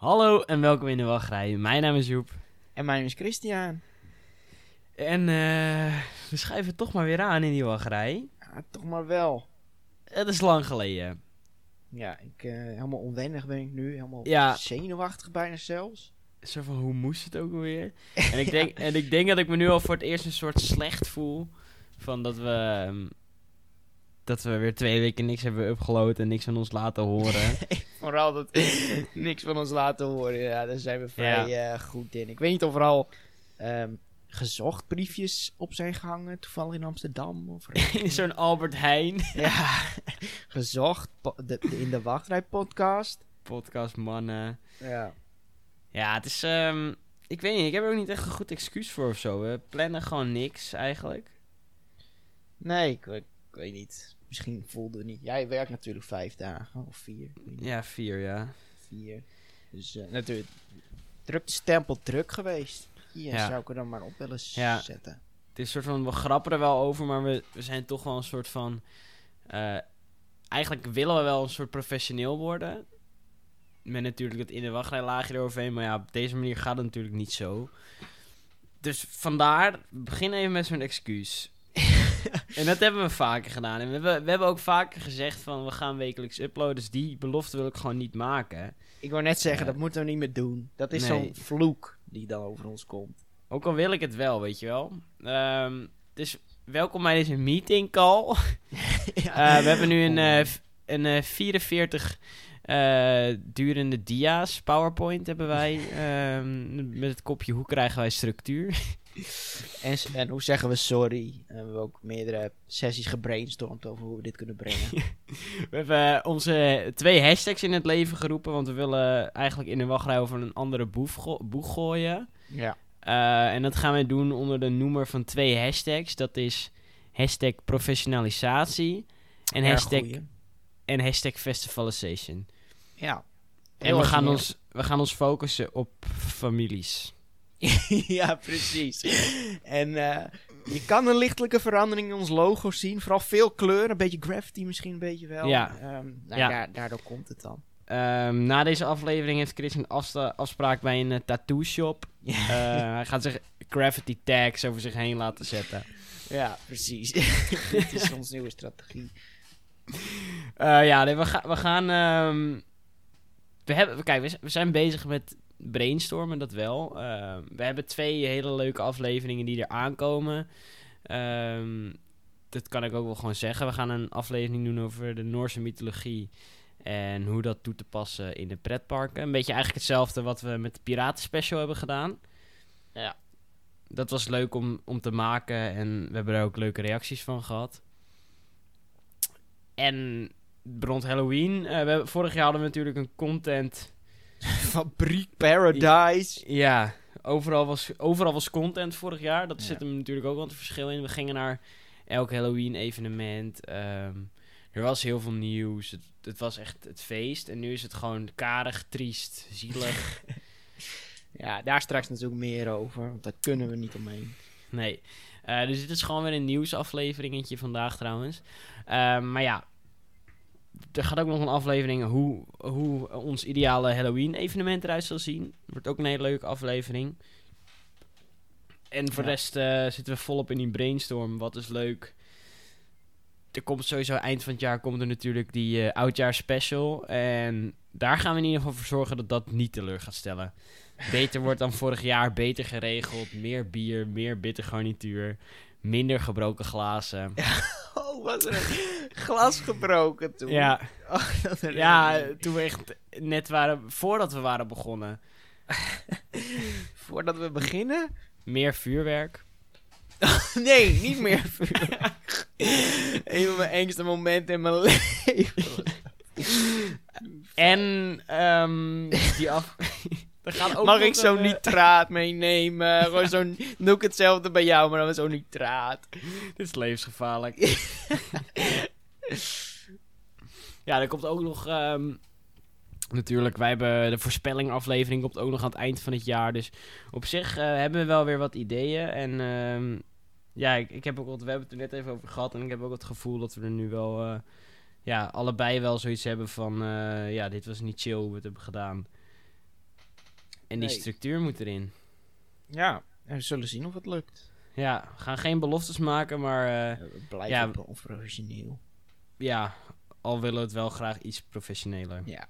Hallo en welkom in de wachtrij. Mijn naam is Joep. En mijn naam is Christian. En eh, we schrijven toch maar weer aan in die wachtrij. Ja, toch maar wel. Het is lang geleden. Ja, ik, eh, helemaal onwennig ben ik nu. Helemaal Ja. zenuwachtig bijna zelfs. Zo van, hoe moest het ook alweer? En ik, denk, en ik denk dat ik me nu al voor het eerst een soort slecht voel. Van dat we... ehm, dat we weer twee weken niks hebben upgeload en niks van ons laten horen. Vooral dat niks van ons laten horen. Ja, daar zijn we vrij eh, goed in. Ik weet niet of er al ehm, gezocht briefjes op zijn gehangen. Toevallig in Amsterdam. Of in zo'n Albert Heijn ja, gezocht. de, de- in de wachtrij podcast. podcast, mannen. Ja. Ja, het is... ehm, ik weet niet, ik heb er ook niet echt een goed excuus voor of zo. We plannen gewoon niks eigenlijk. Nee, ik, ik weet niet. Misschien voelde niet. Jij werkt natuurlijk vijf dagen of vier. Ja, vier, ja. vier. Dus eh, natuurlijk, druk de stempel druk geweest. Hier Ja. zou ik er dan maar op willen Ja. zetten. Het is een soort van, we grappen er wel over, maar we, we zijn toch wel een soort van... eh, eigenlijk willen we wel een soort professioneel worden. Met natuurlijk het in de wachtrij laagje eroverheen, maar ja, op deze manier gaat het natuurlijk niet zo. Dus vandaar, begin even met zo'n excuus. en dat hebben we vaker gedaan. En we hebben, we hebben ook vaker gezegd van, we gaan wekelijks uploaden, dus die belofte wil ik gewoon niet maken. Ik wou net zeggen, Ja. dat moeten we niet meer doen. Dat is Nee. zo'n vloek die dan over ons komt. Ook al wil ik het wel, weet je wel. Ehm, dus welkom bij deze meeting call. ja. Eh, we hebben nu een, Oh, eh, een eh, 44 eh, durende dia's PowerPoint hebben wij. ehm, met het kopje hoe krijgen wij structuur. en, hoe zeggen we sorry? En we hebben ook meerdere sessies gebrainstormd over hoe we dit kunnen brengen. We hebben onze twee hashtags in het leven geroepen. Want we willen eigenlijk in de wachtrij over een andere boef go- boeg gooien. ja. Eh, en dat gaan wij doen onder de noemer van twee hashtags. Dat is hashtag professionalisatie en Erg hashtag, goeie. en hashtag festivalization. Ja. En we gaan, ons, we gaan ons focussen op families. ja, precies. en eh, je kan een lichtelijke verandering in ons logo zien. Vooral veel kleur, een beetje graffiti misschien een beetje wel. Ja. Ehm, nou, Ja. Daar, daardoor komt het dan. Ehm, na deze aflevering heeft Chris een afspraak bij een eh, tattoo shop. Eh, hij gaat zich graffiti tags over zich heen laten zetten. Ja, precies. Dit is ons nieuwe strategie. Ja, nee, we, ga- we gaan. ehm, we, hebben, kijk, we zijn bezig met brainstormen, dat wel. Ehm, we hebben twee hele leuke afleveringen die er aankomen. Ehm, dat kan ik ook wel gewoon zeggen. We gaan een aflevering doen over de Noorse mythologie. En hoe dat toe te passen in de pretparken. Een beetje eigenlijk hetzelfde wat we met de Piraten Special hebben gedaan. Ja. Dat was leuk om, om te maken. En we hebben er ook leuke reacties van gehad. En rond Halloween. eh, we vorig jaar hadden we natuurlijk een content. Fabriek Paradise. Ja, overal was, overal was content vorig jaar. Dat Ja. zit hem natuurlijk ook wel een verschil in. We gingen naar elk Halloween evenement. ehm, er was heel veel nieuws. Het, het was echt het feest. En nu is het gewoon karig, triest, zielig. Ja, daar straks natuurlijk meer over. Want daar kunnen we niet omheen. Nee. Eh, dus dit is gewoon weer een nieuwsafleveringetje vandaag trouwens. Ehm, maar ja, er gaat ook nog een aflevering hoe, hoe ons ideale Halloween evenement eruit zal zien. Wordt ook een hele leuke aflevering. En voor de rest eh, zitten we volop in die brainstorm. Wat is leuk? Er komt sowieso eind van het jaar komt er natuurlijk die eh oudjaar special. En daar gaan we in ieder geval voor zorgen dat dat niet teleur gaat stellen. Beter wordt dan vorig jaar, beter geregeld. Meer bier, meer bitter garnituur. Minder gebroken glazen. Oh, was er een glas gebroken toen? Ja, Oh, ja, toen we echt net waren, voordat we waren begonnen. Voordat we beginnen? Meer vuurwerk. Nee, niet meer vuurwerk. een van mijn engste momenten in mijn leven. En ehm die af... ook Mag ik zo'n eh, nitraat meenemen? Gewoon zo'n... Doe ik hetzelfde bij jou, maar dan met zo'n nitraat. Dit is levensgevaarlijk. ja, er komt ook nog... ehm, natuurlijk, wij hebben de voorspelling aflevering komt ook nog aan het eind van het jaar. Dus op zich eh, hebben we wel weer wat ideeën. En ehm, ja, ik, ik heb ook wat, we hebben het er net even over gehad. En ik heb ook het gevoel dat we er nu wel... eh, ja, allebei wel zoiets hebben van... ja, dit was niet chill hoe we het hebben gedaan. En die Nee. structuur moet erin. Ja, en we zullen zien of het lukt. Ja, we gaan geen beloftes maken, maar eh, We blijven ja. pro- professioneel. ja, al willen we het wel graag iets professioneler. Ja.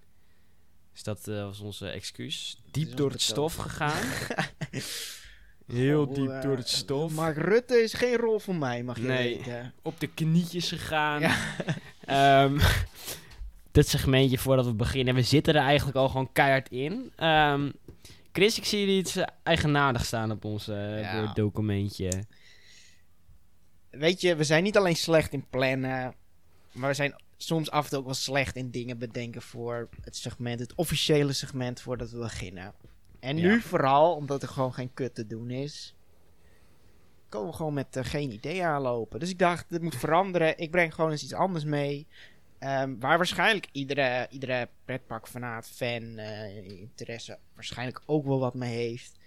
Dus dat eh, was onze excuus. Diep door het stof gegaan. Heel Oh, diep eh, door het stof. Mark Rutte is geen rol voor mij, mag je Nee. weten. Op de knietjes gegaan. Ja. Ehm, dit segmentje voordat we beginnen. We zitten er eigenlijk al gewoon keihard in. Ehm, Chris, ik zie jullie iets eh, eigenaardigs staan op ons eh, Ja. Word-documentje. Weet je, we zijn niet alleen slecht in plannen, maar we zijn soms af en toe ook wel slecht in dingen bedenken voor het segment, het officiële segment voordat we beginnen. En nu Ja. vooral, omdat er gewoon geen kut te doen is, komen we gewoon met eh, geen idee aanlopen. Dus ik dacht, dit moet veranderen. Ik breng gewoon eens iets anders mee. Ehm, waar waarschijnlijk iedere, iedere pretparkfanaat, fan, eh, interesse waarschijnlijk ook wel wat mee heeft.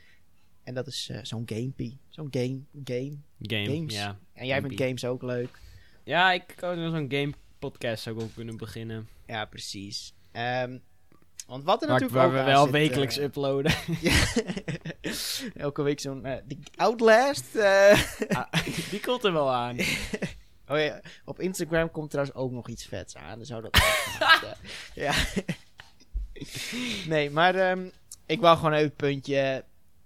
En dat is eh, zo'n gamepie. Zo'n game, game. Game, Games. ja. En jij vindt games ook leuk. Ja, ik kan zo'n game-podcast ook wel kunnen beginnen. Ja, precies. Ehm, want wat er Waar, natuurlijk waar ook we wel zit, wekelijks eh, uploaden. ja. Elke week zo'n... die Outlast. Ah, die komt er wel aan. oh ja, op Instagram komt trouwens ook nog iets vets aan. Dan zou dat... ja. nee, maar ehm, ik wou gewoon even puntje...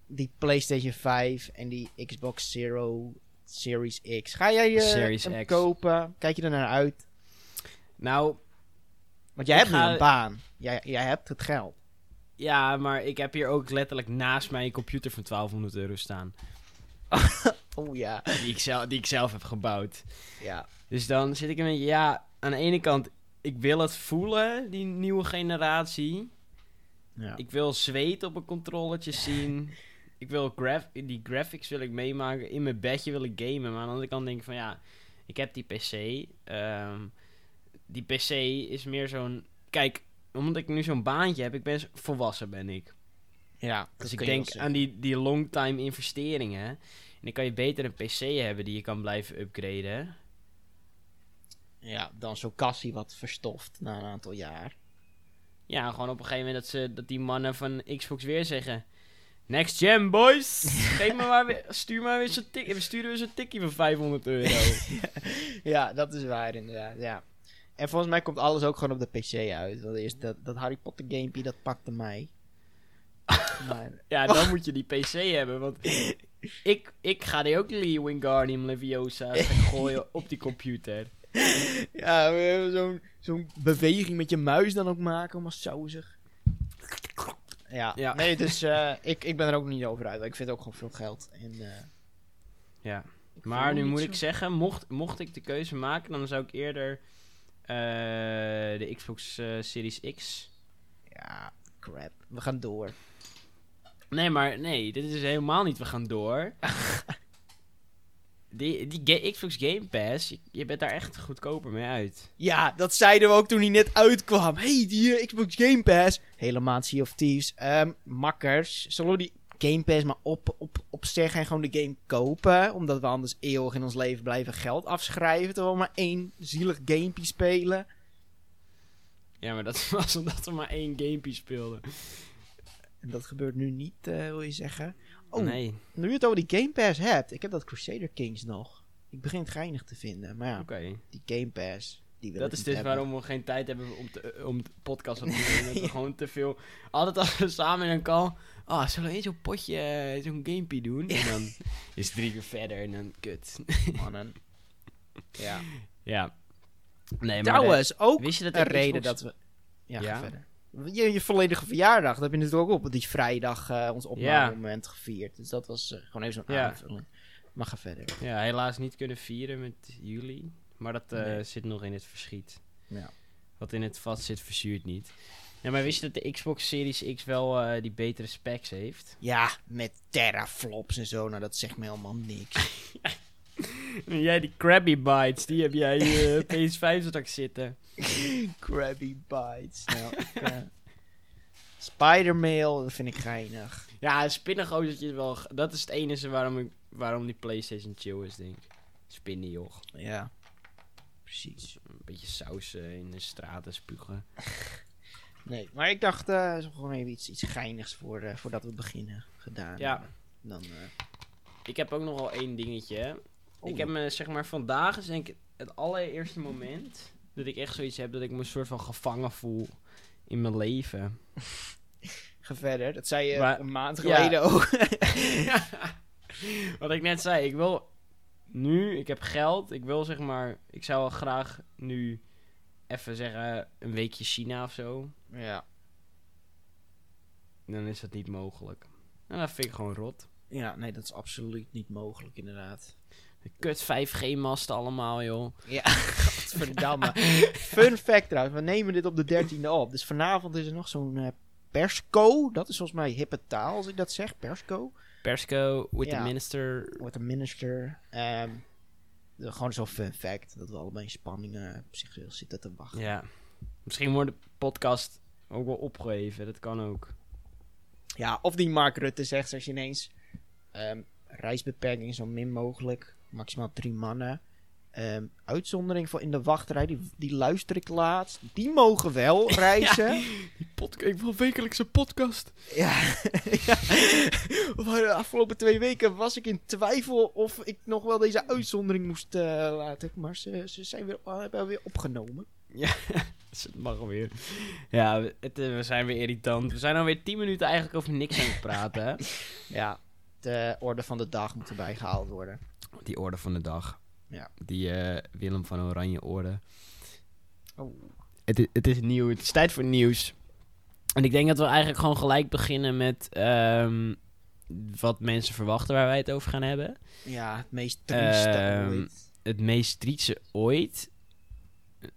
Die PlayStation 5 en die Xbox Zero Series X. Ga jij je Series hem X. kopen? Kijk je er naar uit? Nou, Want jij hebt ga- nu een baan. Jij, jij hebt het geld. ja, maar ik heb hier ook letterlijk naast mij een computer van 1200 euro staan. Oh ja. Die ik, zelf, die ik zelf heb gebouwd. Ja. Dus dan zit ik een beetje, ja, aan de ene kant, ik wil het voelen, die nieuwe generatie. ja. Ik wil zweet op een controllertje zien. Ik wil graf die graphics wil ik meemaken. In mijn bedje wil ik gamen. Maar aan de andere kant denk ik van ja, ik heb die PC. Ehm, die PC is meer zo'n. Kijk, omdat ik nu zo'n baantje heb, ik ben volwassen ben ik. Ja, Dus ik denk aan die, die long time investeringen. En dan kan je beter een PC hebben die je kan blijven upgraden. Ja, dan zo'n kassie wat verstoft na een aantal jaar. Ja, gewoon op een gegeven moment dat, ze, dat die mannen van Xbox weer zeggen... Next gen, boys! Geef me maar weer, stuur maar weer zo'n tik. We sturen weer zo'n tikkie van 500 euro. ja, dat is waar inderdaad, ja. En volgens mij komt alles ook gewoon op de PC uit. Want eerst dat, dat Harry Potter gamepje, dat pakte mij. Maar, ja, dan moet je die PC hebben. Want ik, ik ga die ook die Wingardium Leviosa gooien op die computer. ja, we hebben zo'n zo'n beweging met je muis dan ook maken, allemaal sausig. Ja, Ja. nee, dus eh, ik, ik ben er ook niet over uit. Ik vind het ook gewoon veel geld. En, eh, Ja. Maar nu moet zo- ik zeggen, mocht, mocht ik de keuze maken, dan zou ik eerder eh, de Xbox Series X... Ja, crap. We gaan door. Nee, maar nee, dit is helemaal niet we gaan door. die die Xbox Game Pass, je, je bent daar echt goedkoper mee uit. Ja, dat zeiden we ook toen hij net uitkwam. hey, die eh, Xbox Game Pass. Helemaal Sea of Thieves. Ehm, makkers, zullen we die Game Pass maar op, op, opzeggen en gewoon de game kopen? Omdat we anders eeuwig in ons leven blijven geld afschrijven. Terwijl we maar één zielig gamepje spelen. Ja, maar dat was omdat we maar één gamepje speelden. En dat gebeurt nu niet, eh, wil je zeggen. Oh, Nee, nu je het over die Game Pass hebt. Ik heb dat Crusader Kings nog. Ik begin het geinig te vinden. Maar ja, oké. die Game Pass. Die wil Dat is dus hebben. waarom we geen tijd hebben om, te, om de podcast op te. Dat we gewoon te veel... Altijd als we samen in een call... Ah, zullen we eens zo'n potje, eh, zo'n gamepje doen? En dan is het drie uur verder en dan kut. Mannen. Ja. ja. Nee, maar Trouwens, ook wist je dat een reden Xbox- dat we... Ja, Ja? verder. Je, je volledige verjaardag, dat heb je natuurlijk ook op die vrijdag eh, ons opnamemoment gevierd. Dus dat was eh, gewoon even zo'n Ja. aanvulling. Maar ga verder. Ja, helaas niet kunnen vieren met jullie. Maar dat eh, Nee. zit nog in het verschiet. Ja. Wat in het vat zit, verzuurt niet. Ja, maar wist je dat de Xbox Series X wel die betere specs heeft? Ja, met teraflops en zo, nou dat zegt me helemaal niks. Jij die Krabby Bites, die heb jij je PS5 straks zitten. Krabby Bites. Nou, Spider-Mail, dat vind ik geinig. Ja, een spinnengozertje is wel... Dat is het enige waarom, ik, waarom die Playstation chill is, denk ik. Spinnen, joh. Ja, precies. Een beetje saus eh, in de straten spugen. Nee, maar ik dacht, zo gewoon even iets, iets geinigs voor, eh, voordat we beginnen gedaan. Ja. Dan, Ik heb ook nog wel één dingetje. Oh. Ik heb me, zeg maar, vandaag is denk ik het allereerste moment dat ik echt zoiets heb dat ik me een soort van gevangen voel in mijn leven. ga verder. Dat zei je Maar- een maand Ja. geleden ook. Wat ik net zei, ik wil nu, ik heb geld, ik wil zeg maar, ik zou wel graag nu even zeggen een weekje China of zo. ja. Dan is dat niet mogelijk. En dat vind ik gewoon rot. ja, nee, dat is absoluut niet mogelijk inderdaad. Kut 5G-masten allemaal, joh. Ja, godverdamme. Fun fact trouwens, we nemen dit op de 13e op. Dus vanavond is er nog zo'n eh, persco. Dat is volgens mij hippe taal als ik dat zeg, persco. Persco with Ja. the minister. Wordt een minister. Ehm, de- gewoon zo'n fun fact. Dat we allebei in spanning eh, op zich zitten te wachten. Ja. Misschien wordt de podcast ook wel opgeheven, dat kan ook. Ja, of die Mark Rutte zegt als je ineens ehm, reisbeperking zo min mogelijk, maximaal drie mannen. Ehm, uitzondering voor in de wachtrij, die, die luister ik laatst. Die mogen wel reizen. Die podcast, ik wil wekelijkse podcast. Ja. ja. De afgelopen twee weken was ik in twijfel of ik nog wel deze uitzondering moest eh, laten. Maar ze, ze zijn weer, hebben weer opgenomen. Dus het mag alweer. Ja, het, eh, we zijn weer irritant. We zijn alweer 10 minuten eigenlijk over niks aan het praten. Hè? Ja, de orde van de dag moet erbij gehaald worden. Die orde van de dag. Ja. Die eh, Willem van Oranje orde. Oh. Het, i- het is nieuw. Het is tijd voor nieuws. En ik denk dat we eigenlijk gewoon gelijk beginnen met ehm, wat mensen verwachten waar wij het over gaan hebben. Ja, het meest trieste Ehm, ooit. Het meest trieste ooit.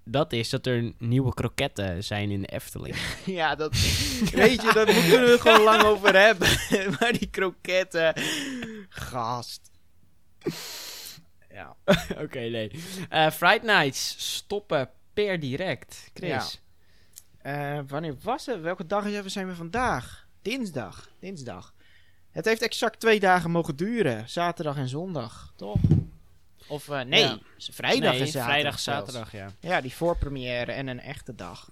Dat is dat er nieuwe kroketten zijn in de Efteling. Ja, dat weet je, daar kunnen we gewoon lang over hebben. maar die kroketten, gast. Ja, Oké, nee. Eh Fright Nights stoppen per direct. Chris. Eh, wanneer was het? Welke dag zijn we vandaag? Dinsdag. Dinsdag. Het heeft exact twee dagen mogen duren. Zaterdag en zondag, toch? Of eh, nee, Ja. vrijdag Nee, zaterdag. Vrijdag, zaterdag, ja. Ja, die voorpremière en een echte dag.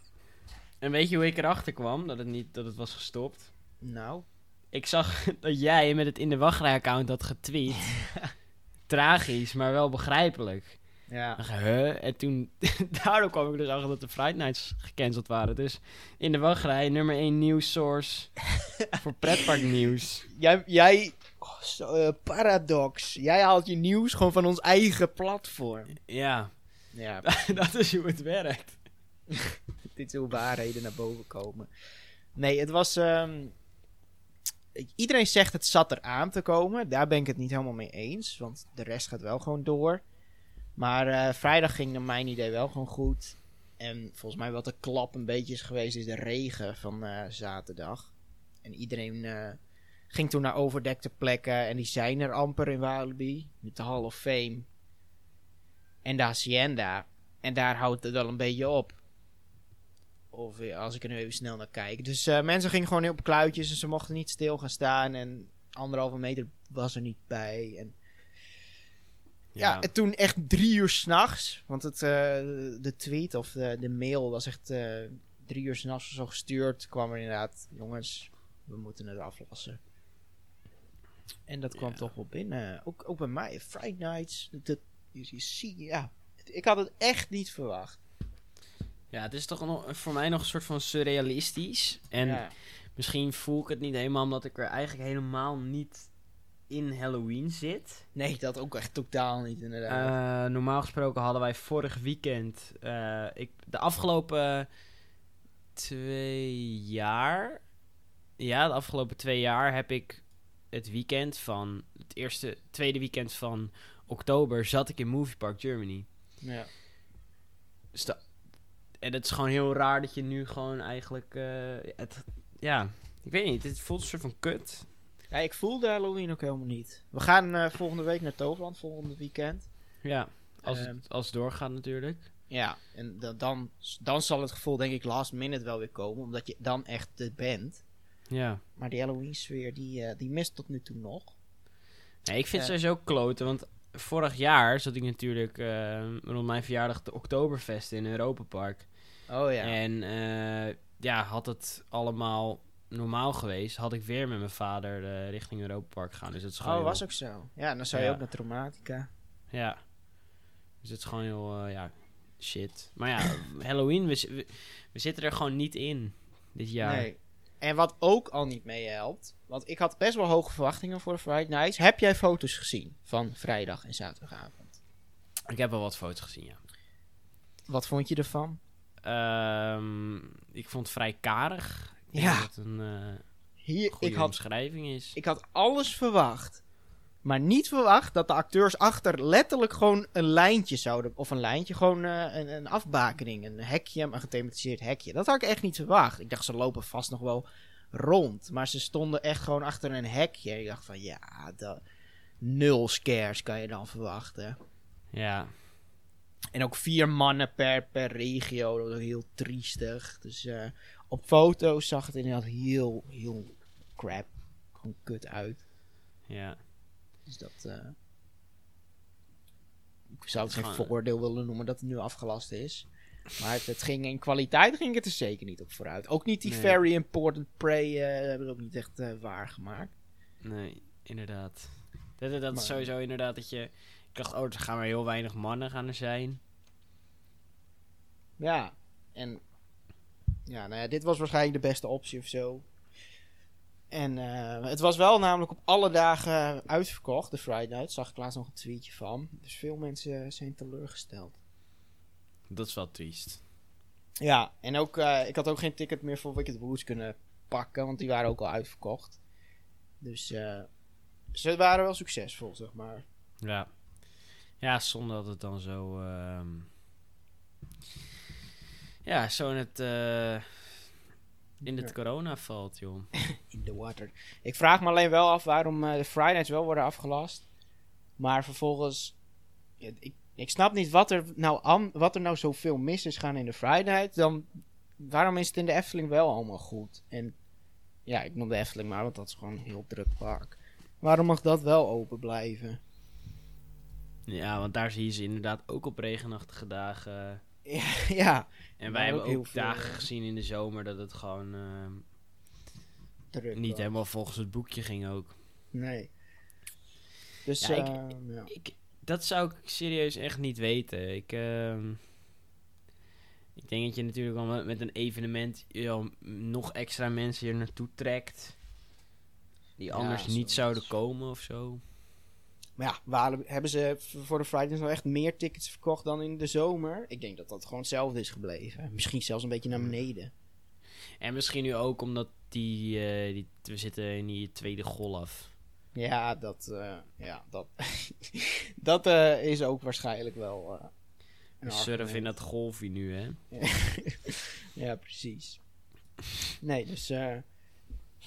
En weet je hoe ik erachter kwam dat het, niet, dat het was gestopt? Nou, Ik zag dat jij met het in de wachtrij-account had getweet. Tragisch, maar wel begrijpelijk. ja. Huh? En toen, daardoor kwam ik dus achter dat de Fright Nights gecanceld waren. Dus in de wachtrij, nummer 1 nieuwssource voor pretparknieuws. Jij, jij oh, zo, eh, paradox. Jij haalt je nieuws gewoon van ons eigen platform. Ja, Ja, dat is hoe het werkt. dit is hoe waarheden naar boven komen. Nee, het was. ehm, iedereen zegt het zat er aan te komen. Daar ben ik het niet helemaal mee eens. Want de rest gaat wel gewoon door. Maar eh, vrijdag ging naar mijn idee wel gewoon goed. En volgens mij wat de klap een beetje is geweest, is de regen van eh, zaterdag. En iedereen ging toen naar overdekte plekken. En die zijn er amper in Walibi. Met de Hall of Fame. En de Hacienda. En daar houdt het wel een beetje op. Of als ik er nu even snel naar kijk. Dus eh, mensen gingen gewoon op kluitjes en ze mochten niet stil gaan staan. En anderhalve meter was er niet bij. En ja, en toen echt drie uur s'nachts. Want het, eh, de tweet of de, de mail was echt eh, drie uur s'nachts zo gestuurd. Kwam er inderdaad, jongens, we moeten het aflossen. En dat kwam Ja. toch wel binnen. Ook, ook bij mij, Friday Nights. Dat, je, je zie, ja. Ik had het echt niet verwacht. Ja, het is toch nog, voor mij nog een soort van surrealistisch. En ja. misschien voel ik het niet helemaal omdat ik er eigenlijk helemaal niet in Halloween zit. Nee, dat ook echt totaal niet inderdaad. Eh, normaal gesproken hadden wij vorig weekend, eh, ik, de afgelopen twee jaar, ja, de afgelopen twee jaar heb ik het weekend van, het eerste, tweede weekend van oktober zat ik in Movie Park Germany. ja. Dus de- en het is gewoon heel raar dat je nu gewoon eigenlijk, eh, het, ja, ik weet niet, het voelt een soort van kut. ja, ik voelde Halloween ook helemaal niet. We gaan eh, volgende week naar Toverland, volgende weekend. Ja, als, Ehm. het, als het doorgaat natuurlijk. Ja, en da- dan, dan zal het gevoel denk ik last minute wel weer komen, omdat je dan echt er bent. Ja. Maar die Halloween sfeer, die, eh, die mist tot nu toe nog. Nee, ik vind het Ja. sowieso kloten, want vorig jaar zat ik natuurlijk eh, rond mijn verjaardag de Oktoberfest in Europa Park. Oh ja. En eh, ja, had het allemaal normaal geweest, had ik weer met mijn vader eh, richting Europa Park gaan. Dus het is gewoon Oh, heel- was ook zo. Ja, dan zou je Ja. ook naar Traumatica. Ja. Dus het is gewoon heel, eh, ja, shit. Maar ja, Halloween, we, we, we zitten er gewoon niet in dit jaar. Nee. En wat ook al niet meehelpt, want ik had best wel hoge verwachtingen voor de Friday Nights. Heb jij foto's gezien van vrijdag en zaterdagavond? Ik heb wel wat foto's gezien, ja. Wat vond je ervan? Ehm, ik vond het vrij karig. Ik Ja. dat het een eh Hier, goede ik had, omschrijving is. ik had alles verwacht. Maar niet verwacht dat de acteurs achter letterlijk gewoon een lijntje zouden. Of een lijntje, gewoon eh, een, een afbakening. Een hekje, een gethematiseerd hekje. Dat had ik echt niet verwacht. Ik dacht, ze lopen vast nog wel rond. Maar ze stonden echt gewoon achter een hekje. Ik dacht van, ja, dat, nul scares kan je dan verwachten. Ja. En ook vier mannen per, per regio. Dat was heel triestig. Dus eh, op foto's zag het inderdaad heel, heel crap. Gewoon kut uit. Ja. Dus dat. eh, ik zou het geen Gewoon- voordeel willen noemen dat het nu afgelast is. Maar het, het ging in kwaliteit ging het er zeker niet op vooruit. Ook niet die Nee. very important prey eh, hebben ze ook niet echt eh, waargemaakt. Nee, inderdaad. Dat, dat, dat Maar- is sowieso inderdaad dat je... Ik dacht, oh, er gaan maar heel weinig mannen gaan er zijn. Ja, en ja, nou ja, dit was waarschijnlijk de beste optie of zo. En eh, het was wel namelijk op alle dagen uitverkocht, de Friday Night. Zag ik laatst nog een tweetje van. Dus veel mensen zijn teleurgesteld. Dat is wel triest. Ja, en ook, eh, ik had ook geen ticket meer voor Wicked Woods kunnen pakken, want die waren ook al uitverkocht. Dus eh, ze waren wel succesvol, zeg maar. Ja. Ja, zonder dat het dan zo... ehm, Ja, zo in het... in het corona valt, joh. In the water. Ik vraag me alleen wel af waarom eh, de Friday Nights wel worden afgelast. Maar vervolgens... ja, ik, ik snap niet wat er, nou an, wat er nou zoveel mis is gaan in de Friday Night. Dan, waarom is het in de Efteling wel allemaal goed? En ja, ik noem de Efteling maar, want dat is gewoon een heel druk park. Waarom mag dat wel open blijven? Ja, want daar zie je ze inderdaad ook op regenachtige dagen. Ja, ja En wij hebben ook dagen eh, gezien in de zomer dat het gewoon ehm, niet was. helemaal volgens het boekje ging ook. Nee. Dus Ja, ik- eh, ja. Ik, dat zou ik serieus echt niet weten. Ik, ehm, ik denk dat je natuurlijk wel met, een evenement ja, nog extra mensen hier naartoe trekt. Die Ja, anders niet zouden komen of zo. Maar ja, hebben ze voor de Fridays nou echt meer tickets verkocht dan in de zomer? Ik denk dat dat gewoon hetzelfde is gebleven. Misschien zelfs een beetje naar beneden. En misschien nu ook omdat die, eh, die we zitten in die tweede golf. Ja, dat, eh, ja, dat, dat eh, is ook waarschijnlijk wel. We surfen in dat golfje nu, hè? ja, precies. Nee, dus.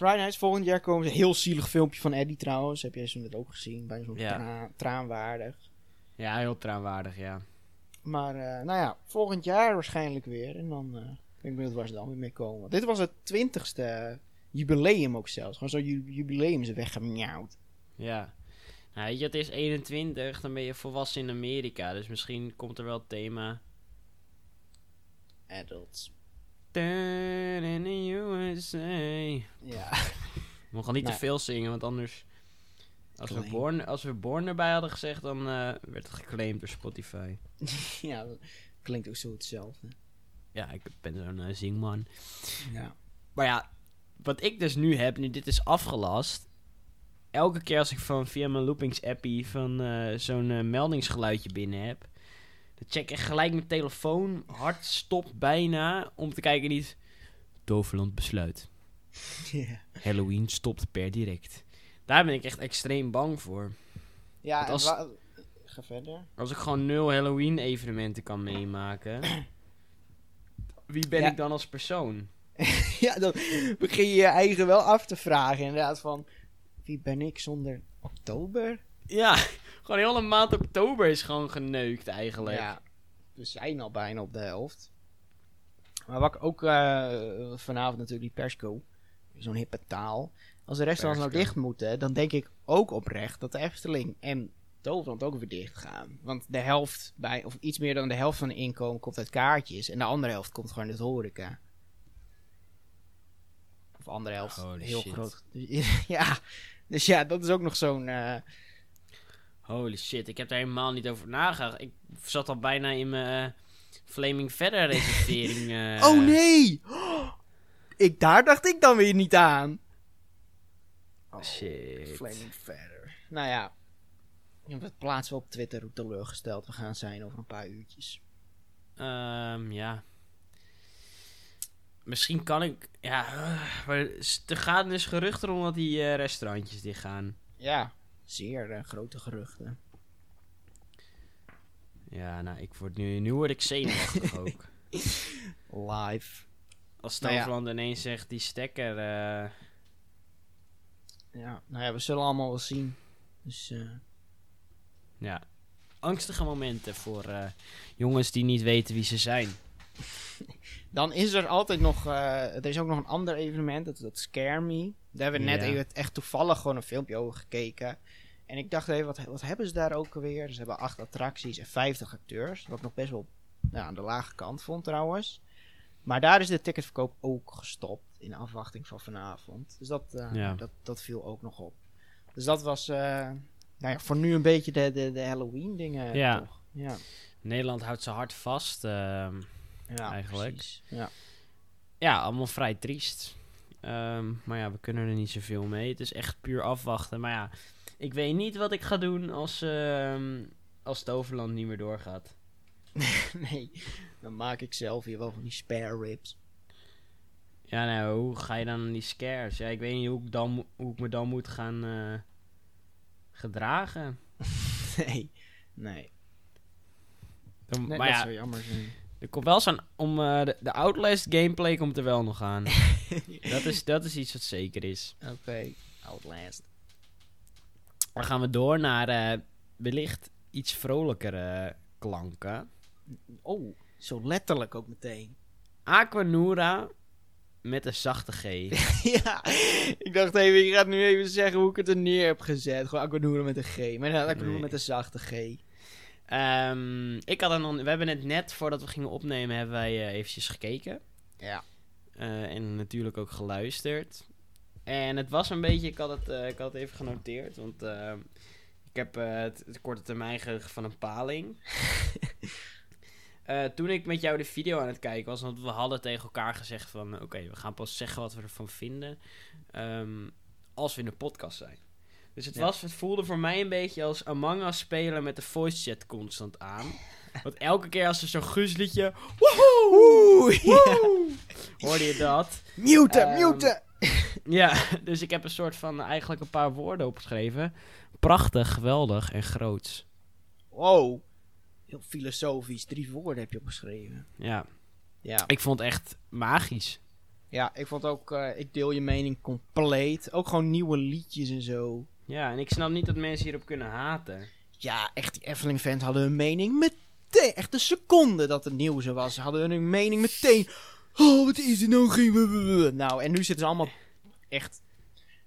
Friday Nights, volgend jaar komen ze. Heel zielig filmpje van Eddie trouwens. Heb jij zo net ook gezien? Bijna zo'n Ja. tra- traanwaardig. Ja, heel traanwaardig, ja. Maar eh, nou ja, volgend jaar waarschijnlijk weer. En dan eh, ben ik benieuwd waar ze dan weer mee komen. Dit was het twintigste jubileum ook zelfs. Gewoon zo'n ju- jubileum is weggemjauwd. Ja. Nou, weet je, het is 21, dan ben je volwassen in Amerika. Dus misschien komt er wel het thema. Adults. In the USA. Ja. We mogen niet Nee. te veel zingen, want anders... Als we, born, als we Born erbij hadden gezegd, dan eh, werd het geclaimd door Spotify. ja, dat klinkt ook zo hetzelfde. Ja, ik ben zo'n eh, zingman. Ja. Maar ja, wat ik dus nu heb, nu dit is afgelast... Elke keer als ik van via mijn loopings-appie van eh, zo'n meldingsgeluidje binnen heb... Dan check ik gelijk mijn telefoon, hart stopt bijna, om te kijken niet... Toverland besluit. Halloween stopt per direct. Daar ben ik echt extreem bang voor. Ja, als- ga verder. Als ik gewoon nul Halloween evenementen kan meemaken... Wie ben Ja. ik dan als persoon? ja, dan begin je je eigen wel af te vragen. Inderdaad, van wie ben ik zonder oktober? Ja, gewoon heel een maand oktober is gewoon geneukt eigenlijk. Ja, we zijn al bijna op de helft. Maar wat ik ook eh, vanavond natuurlijk die persco, zo'n hippe taal. Als de restaurants nou dicht moeten, dan denk ik ook oprecht dat de Efteling en Toverland ook weer dicht gaan. Want de helft, bij, of iets meer dan de helft van de inkomen komt uit kaartjes. En de andere helft komt gewoon uit horeca. Of andere helft. Holy heel shit. groot. ja, dus ja, dat is ook nog zo'n... eh, Holy shit, ik heb daar helemaal niet over nagedacht. Ik zat al bijna in mijn eh, Flaming Verder reservering. eh. Oh nee! Ik, daar dacht ik dan weer niet aan. Oh, Shit. Flaming verder. Nou ja. We plaatsen op Twitter hoe teleurgesteld we gaan zijn over een paar uurtjes. Ehm, ja. Misschien kan ik. Ja, eh, maar er gaan dus geruchten om dat die restaurantjes dicht gaan. Ja, zeer eh, grote geruchten. Ja, nou, ik word nu, nu word ik zenuwachtig ook. Live. Als Nou ja. Toverland ineens zegt die stekker. eh, Ja, nou ja, we zullen allemaal wel zien. Dus eh, ja, angstige momenten voor jongens die niet weten wie ze zijn. dan is er altijd nog. er is ook nog een ander evenement, dat, dat Scare Me. Daar hebben we net Ja. even echt toevallig gewoon een filmpje over gekeken. En ik dacht even, wat, wat hebben ze daar ook alweer? Ze hebben acht attracties en 50 acteurs. Wat ik nog best wel nou, aan de lage kant vond trouwens. Maar daar is de ticketverkoop ook gestopt. In afwachting van vanavond. Dus dat, eh, Ja. dat, dat viel ook nog op. Dus dat was eh, nou ja, voor nu een beetje de, de, de Halloween dingen. Ja. Toch? Ja. Nederland houdt ze hard vast. ehm, ja, Eigenlijk. precies. Ja. ja, allemaal vrij triest. Ehm, maar ja, we kunnen er niet zoveel mee. Het is echt puur afwachten. Maar ja, ik weet niet wat ik ga doen als, ehm als Toverland niet meer doorgaat. nee, dan maak ik zelf hier wel van die spare ribs. Ja, nou, hoe ga je dan aan die scares? Ja, ik weet niet hoe ik, dan, hoe ik me dan moet gaan eh, gedragen. nee, nee. Dan- nee maar dat ja, zou jammer zijn. er komt wel zo'n... Om, eh, de, de Outlast gameplay komt er wel nog aan. dat, is, dat is iets wat zeker is. Oké, Outlast. Dan gaan we door naar eh, wellicht iets vrolijkere klanken. Oh, zo letterlijk ook meteen. Aquanura met een zachte G. ja, ik dacht even, je gaat nu even zeggen hoe ik het er neer heb gezet. Gewoon Aquanura met een G. Maar inderdaad, Aquanura Nee. met een zachte G. Ehm, ik had nog, we hebben het net voordat we gingen opnemen, hebben wij eh, eventjes gekeken. Ja. Eh, en natuurlijk ook geluisterd. En het was een beetje, ik had het, eh, ik had het even genoteerd, want eh, ik heb eh, het, het korte termijn geheugen van een paling. Toen ik met jou de video aan het kijken was, want we hadden tegen elkaar gezegd van, oké, we gaan pas zeggen wat we ervan vinden ehm, als we in de podcast zijn. Dus het, Ja. was, het voelde voor mij een beetje als Among Us spelen met de voice chat constant aan. Want elke keer als er zo'n guusliedje, Oeh, ja. hoorde je dat. Muten, Ehm, muten. Ja, dus ik heb een soort van eigenlijk een paar woorden opgeschreven. Prachtig, geweldig en groots. Wow. Heel filosofisch. Drie woorden heb je opgeschreven. Ja, Ja. ik vond het echt magisch. Ja, ik vond ook, eh, ik deel je mening compleet. Ook gewoon nieuwe liedjes en zo. Ja, en ik snap niet dat mensen hierop kunnen haten. Ja, echt, die Efteling-fans hadden hun mening meteen. Echt een seconde dat het nieuws er was. Hadden hun mening meteen. Oh, wat is er nou geen... Nou, en nu zitten ze allemaal echt...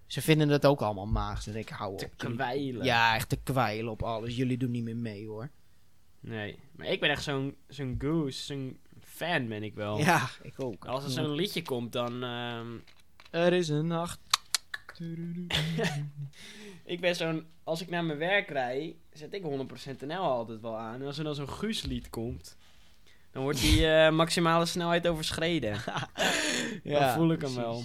Ze vinden het ook allemaal. Dan denk ik, hou op. Te kwijlen. Ja, echt te kwijlen op alles. Jullie doen niet meer mee, hoor. Nee, maar ik ben echt zo'n zo'n goose, zo'n fan ben ik wel. Ja, ik ook. Als er zo'n liedje komt, dan... ehm, Er is een nacht. ik ben zo'n... Als ik naar mijn werk rijd, zet ik 100% NL altijd wel aan. En als er dan zo'n guuslied komt, dan wordt die eh, maximale snelheid overschreden. dan voel ik hem wel.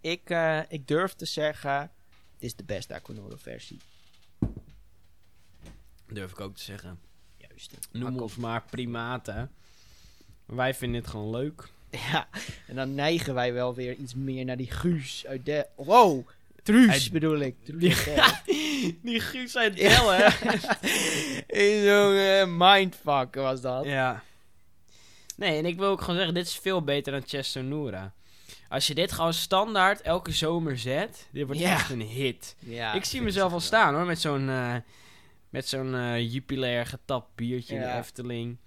Ik, eh, ik durf te zeggen, het is de beste Aquanura versie. Durf ik ook te zeggen. Juist. Noem Akko. ons maar primaten. Wij vinden het gewoon leuk. Ja, en dan neigen wij wel weer iets meer naar die Guus uit de... Wow, Truus Uit- bedoel ik. Truus Die- Guus uit Ja. Del, hè? Zo'n eh, mindfuck was dat. ja. Nee, en ik wil ook gewoon zeggen, dit is veel beter dan Chestonura. Als je dit gewoon standaard elke zomer zet, dit wordt Ja. echt een hit. Ja, ik zie mezelf al staan hoor, met zo'n eh, met zo'n eh, jupilair getapt biertje in de Ja. Efteling.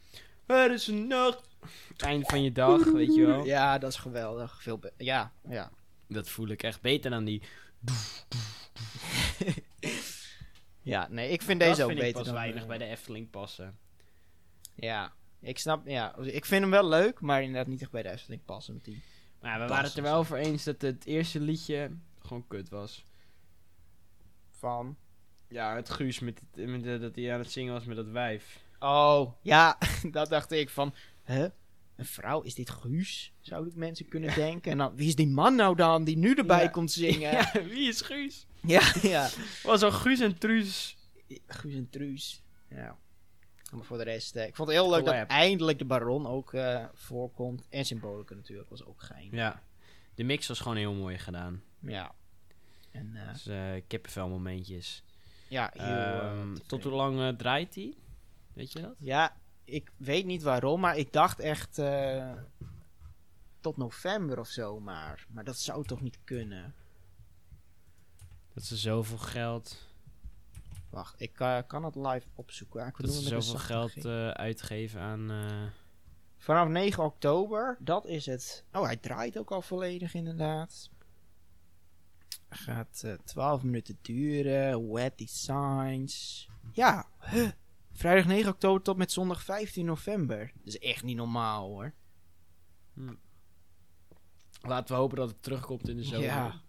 Het is een nacht. Eind van je dag, weet je wel. Ja, dat is geweldig. Veel ja, ja. Dat voel ik echt beter dan die. Ja, nee, ik vind dat deze ook vind ik beter pas dan... weinig eh, bij de Efteling passen. Ja, ik snap, ja. Ik vind hem wel leuk, maar inderdaad niet echt bij de Efteling passen met die. Maar ja, we waren het er wel over eens dat het eerste liedje gewoon kut was. Van. Ja, het Guus met, het- met de- dat hij aan het zingen was met dat wijf. Oh, ja, dat dacht ik van. Huh? Een vrouw, is dit Guus? Zouden mensen kunnen denken. En dan, wie is die man nou dan die nu erbij Ja. komt zingen? Ja, wie is Guus? ja. ja. Was al Guus en Truus. Guus en Truus. Ja. Maar voor de rest, eh, ik vond het heel leuk dat eindelijk de Baron ook eh, voorkomt. En Symbolica natuurlijk, was ook gein. Ja, de mix was gewoon heel mooi gedaan. Ja. En eh, Dus kippenvel momentjes. ja, heel, eh, Ehm, tot hoe lang draait hij? Weet je dat? Ja, ik weet niet waarom, maar ik dacht echt tot november of zo maar. Maar dat zou toch niet kunnen? Dat ze zoveel geld, Wacht, ik eh, kan het live opzoeken. Ja, ik dat ze zoveel geld eh, uitgeven aan... eh, Vanaf 9 oktober, dat is het. Oh, hij draait ook al volledig inderdaad. Gaat eh 12 minuten duren. Wet designs. Ja, huh. Vrijdag 9 oktober tot met zondag 15 november. Dat is echt niet normaal hoor. Laten we hopen dat het terugkomt in de zomer. Ja.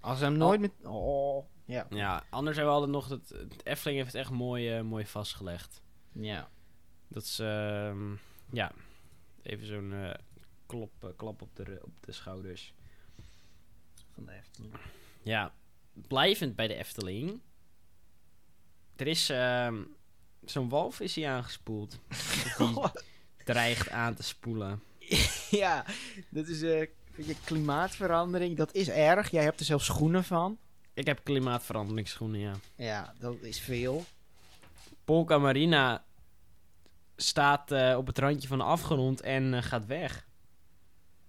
Als hij hem nooit met... Oh, ja. Ja, anders hebben we altijd nog... Dat, het Efteling heeft het echt mooi, eh, mooi vastgelegd. Ja. Dat is... ehm, ja, even zo'n eh, klop, eh, klap op de, op de schouders. Van de Efteling. Ja, blijvend bij de Efteling. Er is ehm, zo'n walvis hier aangespoeld. Die dreigt aan te spoelen. ja, dat is klimaatverandering. Dat is erg. Jij hebt er zelfs schoenen van. Ik heb klimaatveranderingsschoenen, ja. Ja, dat is veel. Polka Marina staat eh, op het randje van de afgrond en eh, gaat weg.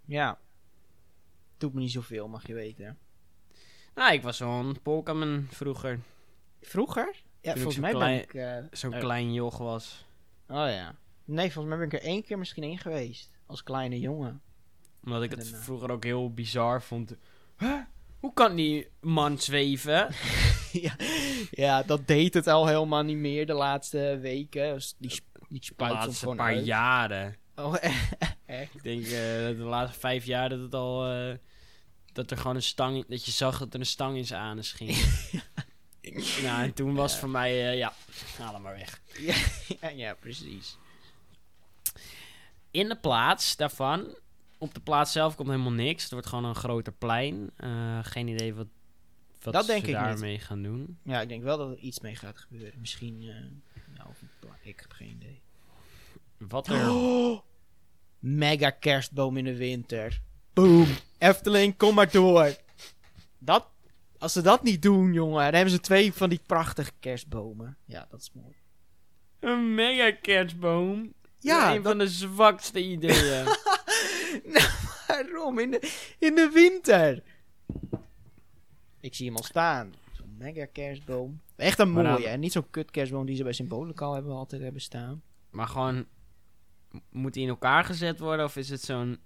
Ja. Doet me niet zoveel, mag je weten. Nou, ik was een Polkaman vroeger. Vroeger? Ja, volgens zo'n mij klein- ben ik... eh, Zo'n klein joch was. Oh ja. Nee, volgens mij ben ik er één keer misschien in geweest. Als kleine jongen. Omdat ik het vroeger ook heel bizar vond. Huh? Hoe kan die man zweven? ja, ja, dat deed het al helemaal niet meer de laatste weken. Dus die, sp- die De spuit soms laatste paar uit. jaren. Oh, echt? Ik denk eh, dat de laatste vijf jaar dat het al... eh, dat er gewoon een stang... Dat je zag dat er een stang in zijn anus ging. nou, en toen was voor mij... eh, ja, haal hem maar weg. ja, ja, precies. In de plaats daarvan... Op de plaats zelf komt helemaal niks. Het wordt gewoon een groter plein. Eh, geen idee wat, wat Dat ze denk ik niet. daarmee gaan doen. Ja, ik denk wel dat er iets mee gaat gebeuren. Misschien, eh, nou, ik heb geen idee. Wat er... Oh, mega kerstboom in de winter. Boom. Efteling, kom maar door. Dat, als ze dat niet doen, jongen, dan hebben ze twee van die prachtige kerstbomen. Ja, dat is mooi. Een mega kerstboom. Ja, een van de zwakste ideeën. Waarom? In de, in de winter. Ik zie hem al staan. Zo'n mega kerstboom. Echt een Maar dan- mooie. En niet zo'n kut kerstboom die ze bij Symbolica al hebben, altijd hebben staan. maar gewoon... m- Moet die in elkaar gezet worden? Of is het zo'n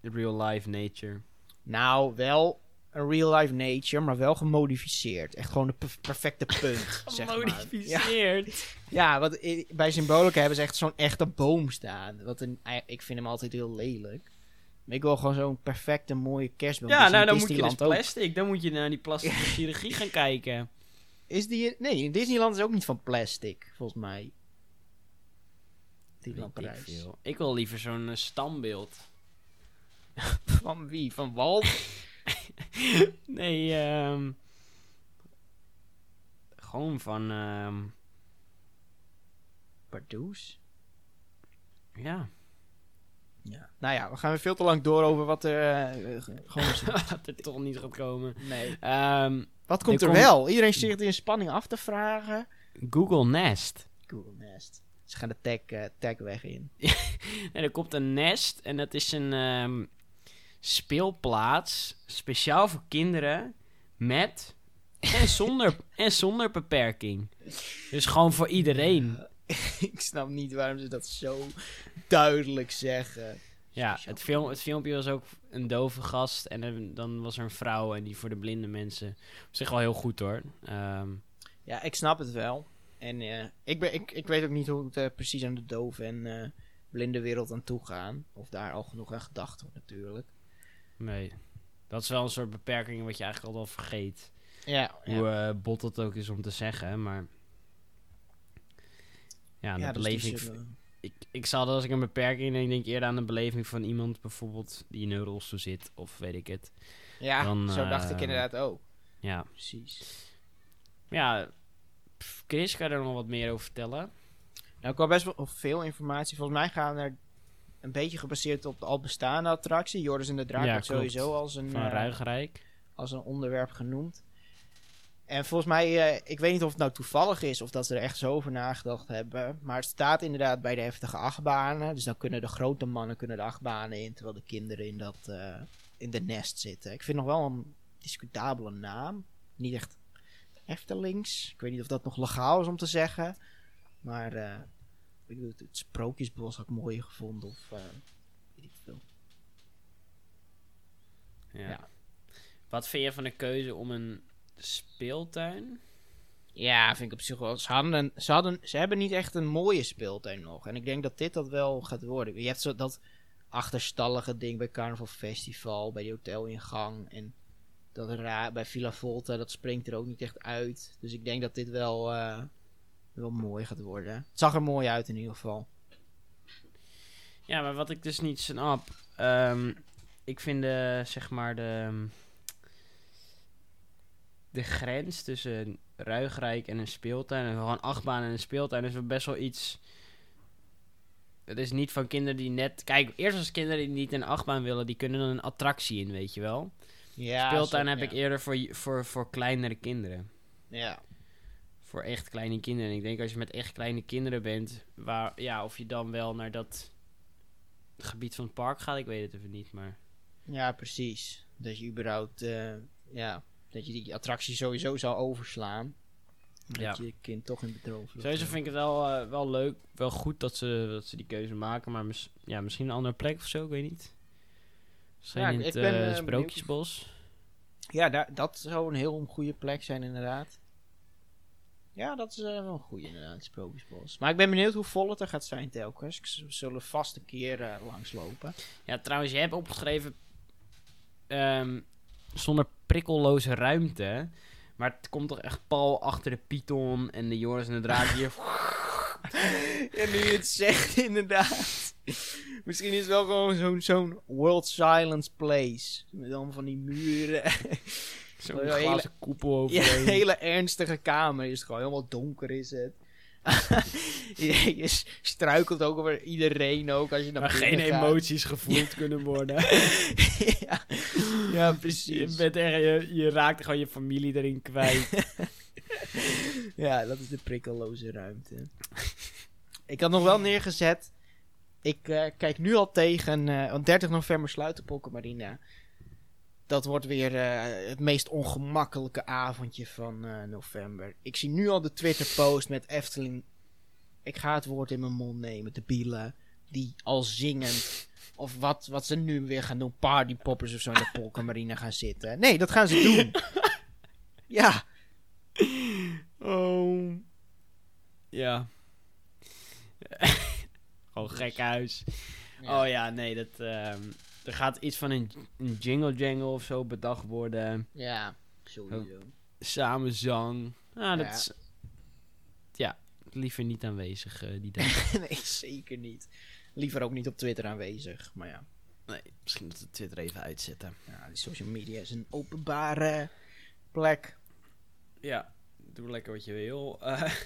real life nature? Nou, wel een real life nature, maar wel gemodificeerd. Echt gewoon de perf- perfecte punt, zeg maar. Ja, Gemodificeerd. ja want i- bij Symbolica hebben ze echt zo'n echte boom staan. Wat een, ik vind hem altijd heel lelijk. Ik wil gewoon zo'n perfecte, mooie kerstboom. Ja, Die nou dan moet je dus Disneyland ook. plastic. Dan moet je naar die plastische chirurgie gaan kijken. Is die... Nee, in Disneyland is ook niet van plastic, volgens mij. Weet ik veel. Ik wil liever zo'n eh, standbeeld. Van wie? Van Walt? Nee, ehm... Gewoon van, ehm... Pardoes? Ja. Ja. Nou ja, we gaan weer veel te lang door over wat er... eh, gewoon. Dat er toch niet gaat komen. nee. Ehm, Wat komt Er er komt- wel? Iedereen zit in spanning af te vragen. Google Nest. Google Nest. Ze gaan de tag, eh, tag weg in. En er komt een Nest en dat is een ehm, speelplaats speciaal voor kinderen met en zonder, en zonder beperking. Dus gewoon voor iedereen. ik snap niet waarom ze dat zo duidelijk zeggen. Ja, het, film, het filmpje was ook een dove gast en dan- dan was er een vrouw en die voor de blinde mensen. Op zich wel heel goed hoor. Ehm, Ja, ik snap het wel. En eh, ik, ben, ik, ik weet ook niet hoe het eh, precies aan de dove en eh, blinde wereld aan toe gaan. Of daar al genoeg aan gedacht wordt natuurlijk. Nee. Dat is wel een soort beperking wat je eigenlijk al wel vergeet. Ja, Hoe bot het ook is om te zeggen, maar... Ja, de dus beleving... ik, ik zal dat als ik een beperking denk, denk eerder aan de beleving van iemand bijvoorbeeld die in een rolstoel zit, of weet ik het. Ja, Dan, zo dacht ik eh, inderdaad ook. Ja, Precies. ja Chris, kan je er nog wat meer over vertellen? Nou, ik had best wel veel informatie. Volgens mij gaan er een beetje gebaseerd op de al bestaande attractie. Joris en de Draak Ja, sowieso als een, Van eh, Ruigrijk. als een onderwerp genoemd. En volgens mij, eh, ik weet niet of het nou toevallig is of dat ze er echt zo over nagedacht hebben. Maar het staat inderdaad bij de heftige achtbanen. Dus dan kunnen de grote mannen kunnen de achtbanen in, terwijl de kinderen in, dat, eh, in de nest zitten. Ik vind nog wel een discutabele naam. Niet echt Eftelings. Ik weet niet of dat nog legaal is om te zeggen. Maar eh, ik bedoel, het, Sprookjesbos had ik mooier gevonden. Of weet ik veel. Ja. ja. Wat vind je van de keuze om een speeltuin? Ja, vind ik op zich wel. Ze, hadden ze, hadden, ze hebben niet echt een mooie speeltuin nog. En ik denk dat dit dat wel gaat worden. Je hebt zo dat achterstallige ding bij Carnival Festival, bij die hotelingang. En dat ra bij Villa Volta, dat springt er ook niet echt uit. Dus ik denk dat dit wel, eh, wel mooi gaat worden. Het zag er mooi uit in ieder geval. Ja, maar wat ik dus niet snap. ehm, ik vind de, zeg maar, de. De grens tussen Ruigrijk en een speeltuin. En gewoon achtbaan en een speeltuin is best wel iets. Het is niet van kinderen die net. Kijk, eerst als kinderen die niet een achtbaan willen, die kunnen dan een attractie in, weet je wel. Ja, speeltuin zo- heb ja. ik eerder voor, voor, voor kleinere kinderen. Ja. Voor echt kleine kinderen. En ik denk als je met echt kleine kinderen bent, waar, ja, of je dan wel naar dat gebied van het park gaat, ik weet het even niet, maar... ja, precies. Dat je überhaupt, eh, ja, dat je die attractie sowieso zou overslaan. Dat Ja. je kind toch in bedrogen Sowieso vind ik het wel, eh, wel leuk, wel goed dat ze, dat ze die keuze maken, maar mis- ja, misschien een andere plek of zo, ik weet niet. Misschien Ja, in ik het ben, eh, eh, Sprookjesbos. Ja, daar, dat zou een heel goede plek zijn, inderdaad. Ja, dat is wel een goede, inderdaad, Sprookjesbos. Maar ik ben benieuwd hoe vol het er gaat zijn telkens. Ik zullen vast een keer langslopen. Ja, trouwens, je hebt opgeschreven ehm, zonder prikkelloze ruimte. Maar het komt toch echt pal achter de Python en de Joris en de Draak hier. En nu je het zegt, inderdaad. Misschien is het wel gewoon zo'n zo'n World Silence Place. Met allemaal van die muren. Zo'n Een hele- glazen koepel Ja, overheen. een hele ernstige kamer is het gewoon. Helemaal donker is het. je, je struikelt ook over iedereen ook als je naar Waar geen gaat. emoties gevoeld kunnen worden. ja. ja, je, precies. bent echt, je, je raakt gewoon je familie erin kwijt. Ja, dat is de prikkelloze ruimte. ik had nog wel neergezet. Ik eh, kijk nu al tegen. eh, want 30 november sluit de Pokkemarina. Dat wordt weer eh, het meest ongemakkelijke avondje van eh, november. Ik zie nu al de Twitter-post met Efteling. Ik ga het woord in mijn mond nemen. De bielen. Die al zingend. Of wat, wat ze nu weer gaan doen. Partypoppers of zo in de Pokkemarina gaan zitten. Nee, dat gaan ze doen. ja. oh. Ja. gewoon gek huis. Oh ja, nee, dat... ehm, er gaat iets van een, een jingle jangle of zo bedacht worden. Ja, sowieso. Samenzang. Ah, dat Ja. is... Ja, liever niet aanwezig eh, die dag. nee, zeker niet. Liever ook niet op Twitter aanwezig. Maar ja, nee, misschien dat we Twitter even uitzetten. ja die social media is een openbare plek. Ja, doe lekker wat je wil. Eh,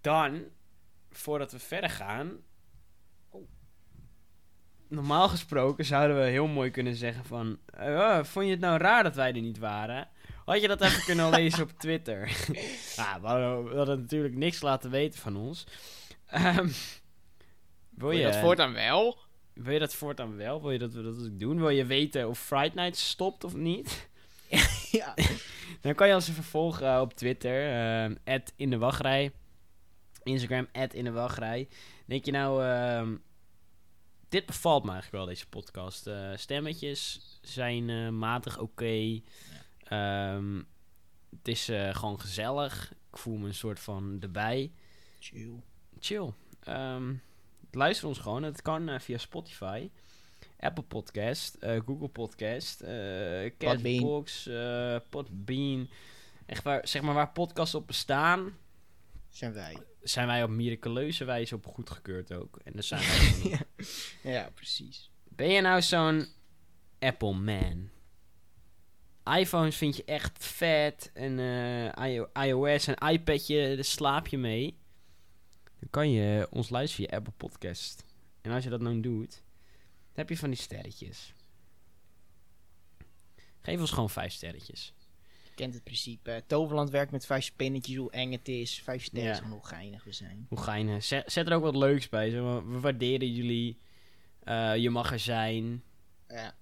dan, voordat we verder gaan. Normaal gesproken zouden we heel mooi kunnen zeggen van... eh, oh, vond je het nou raar dat wij er niet waren? Had je dat even kunnen lezen op Twitter? nou, we hadden, we hadden natuurlijk niks laten weten van ons. Ehm, wil, Wil je, dat voortaan wel? wil je dat voortaan wel? Wil je dat we dat doen? Wil je weten of Friday Night stopt of niet? ja. Dan kan je ons even volgen eh, op Twitter. eh, in de wachtrij. Instagram, in de wachtrij. Denk je nou... ehm, dit bevalt me eigenlijk wel, deze podcast. Eh, stemmetjes zijn eh, matig oké. Ehm, het is eh, gewoon gezellig. Ik voel me een soort van erbij. Chill. Chill. Ehm, luister ons gewoon. Het kan via Spotify. Apple Podcast, Google Podcast, eh Podbean. Castbox, Podbean. Echt waar, zeg maar waar podcasts op bestaan, Zijn wij. zijn wij op miraculeuze wijze op goedgekeurd ook. En dat zijn wij. Ja, precies. Ben je nou zo'n Apple man? iPhones vind je echt vet en eh, iO- iOS en iPadje, daar slaap je mee. Dan kan je ons luisteren via Apple Podcast. En als je dat nou doet, dan heb je van die sterretjes. Geef ons gewoon vijf sterretjes. Kent het principe. Toverland werkt met vijf spinnetjes, hoe eng het is. Vijf sterren Ja. en hoe geinig we zijn. Hoe geinig. Zet, zet er ook wat leuks bij. Zeg maar. We waarderen jullie. Eh, je mag er zijn. Ja.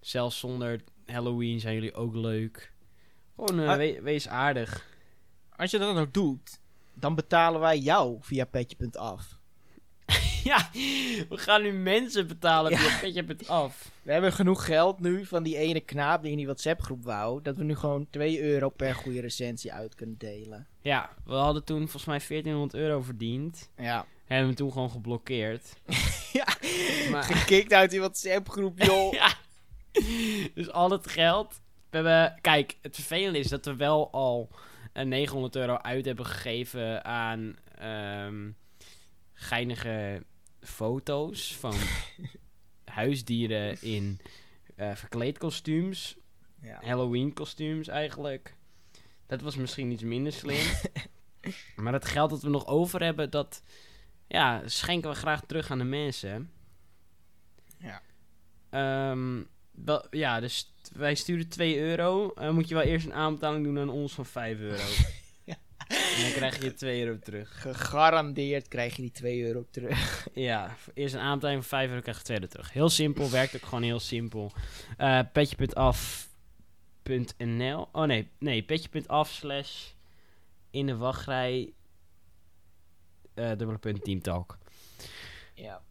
Zelfs zonder Halloween zijn jullie ook leuk. Gewoon eh, Ah. we- wees aardig. Als je dat ook doet, dan betalen wij jou via petje.af. ja, we gaan nu mensen betalen Ja. via petje af. We hebben genoeg geld nu van die ene knaap die in die WhatsApp groep wou. Dat we nu gewoon 2 euro per goede recensie uit kunnen delen. Ja, we hadden toen volgens mij 1400 euro verdiend. Ja. Hebben we toen gewoon geblokkeerd. ja. Maar, Gekikt uit die WhatsApp groep, joh. ja. Dus al het geld. We hebben, kijk, het vervelende is dat we wel al eh, 900 euro uit hebben gegeven aan ehm, geinige foto's van huisdieren in eh verkleedkostuums. Ja. Halloween kostuums eigenlijk. Dat was misschien iets minder slim. maar het geld dat we nog over hebben, dat ja, schenken we graag terug aan de mensen. Ja. Wel, ja, dus wij sturen 2 euro. Eh, moet je wel eerst een aanbetaling doen aan ons van 5 euro. En dan krijg je 2 euro terug. Gegarandeerd krijg je die 2 euro terug. Ja, eerst een aanbetaling van 5 euro krijg je 2 euro terug. Heel simpel, werkt ook gewoon heel simpel. Eh petje.af.nl Oh nee, nee, petje.af slash in de wachtrij eh dubbele punt teamtalk. Ja.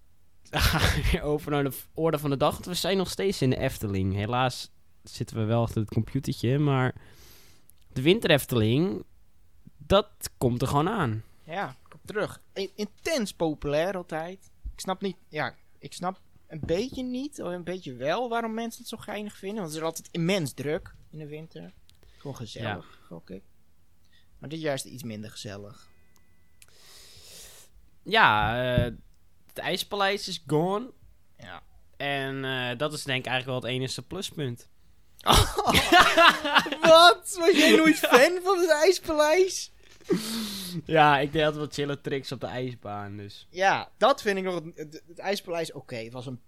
Over naar de orde van de dag. Want we zijn nog steeds in de Efteling. Helaas zitten we wel achter het computertje, maar de winter Efteling, dat komt er gewoon aan. Ja, kom terug. Intens populair altijd. Ik snap niet, ja, ik snap een beetje niet, of een beetje wel, waarom mensen het zo geinig vinden. Want het is altijd immens druk in de winter. Gewoon gezellig, ik. Maar dit jaar is het iets minder gezellig. Ja, eh, het IJspaleis is gone. Ja. En eh, dat is denk ik eigenlijk wel het enige pluspunt. Wat? Was jij nooit fan van het IJspaleis? Ja, ik deed altijd wat chille tricks op de ijsbaan, dus... Ja, dat vind ik nog. Het, het, het IJspaleis, oké, het was een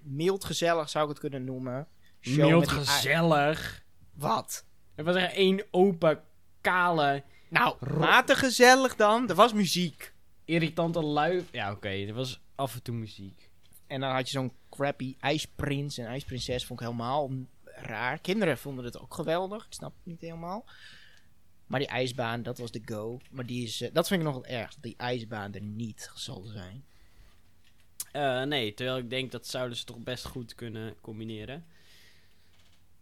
mild gezellig, zou ik het kunnen noemen. Show Mild gezellig. Wat? Er was er één open, kale, Nou, matig gezellig dan. Er was muziek. irritante lui... Ja, oké, er was af en toe muziek. En dan had je zo'n crappy ijsprins en ijsprinses. Vond ik helemaal raar. Kinderen vonden het ook geweldig. Ik snap het niet helemaal. Maar die ijsbaan, dat was de go. Maar die is, eh, dat vind ik nog het. Dat die ijsbaan er niet zal zijn. Eh, nee, terwijl ik denk dat zouden ze toch best goed kunnen combineren.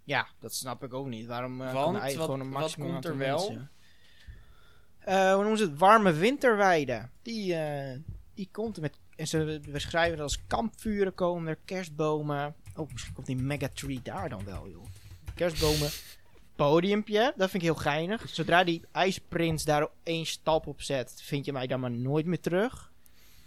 Ja, dat snap ik ook niet. Waarom eh Want, kan de ijs wat- gewoon een wat maximum komt aantal er wel? Eh, hoe noemen ze het? Warme winterweide. Die, die komt er met... En ze beschrijven het als kampvuren komen er, kerstbomen. Oh, misschien komt die megatree daar dan wel, joh. Kerstbomen. Podiumpje, dat vind ik heel geinig. Zodra die ijsprins daar één stap op zet, vind je mij dan maar nooit meer terug.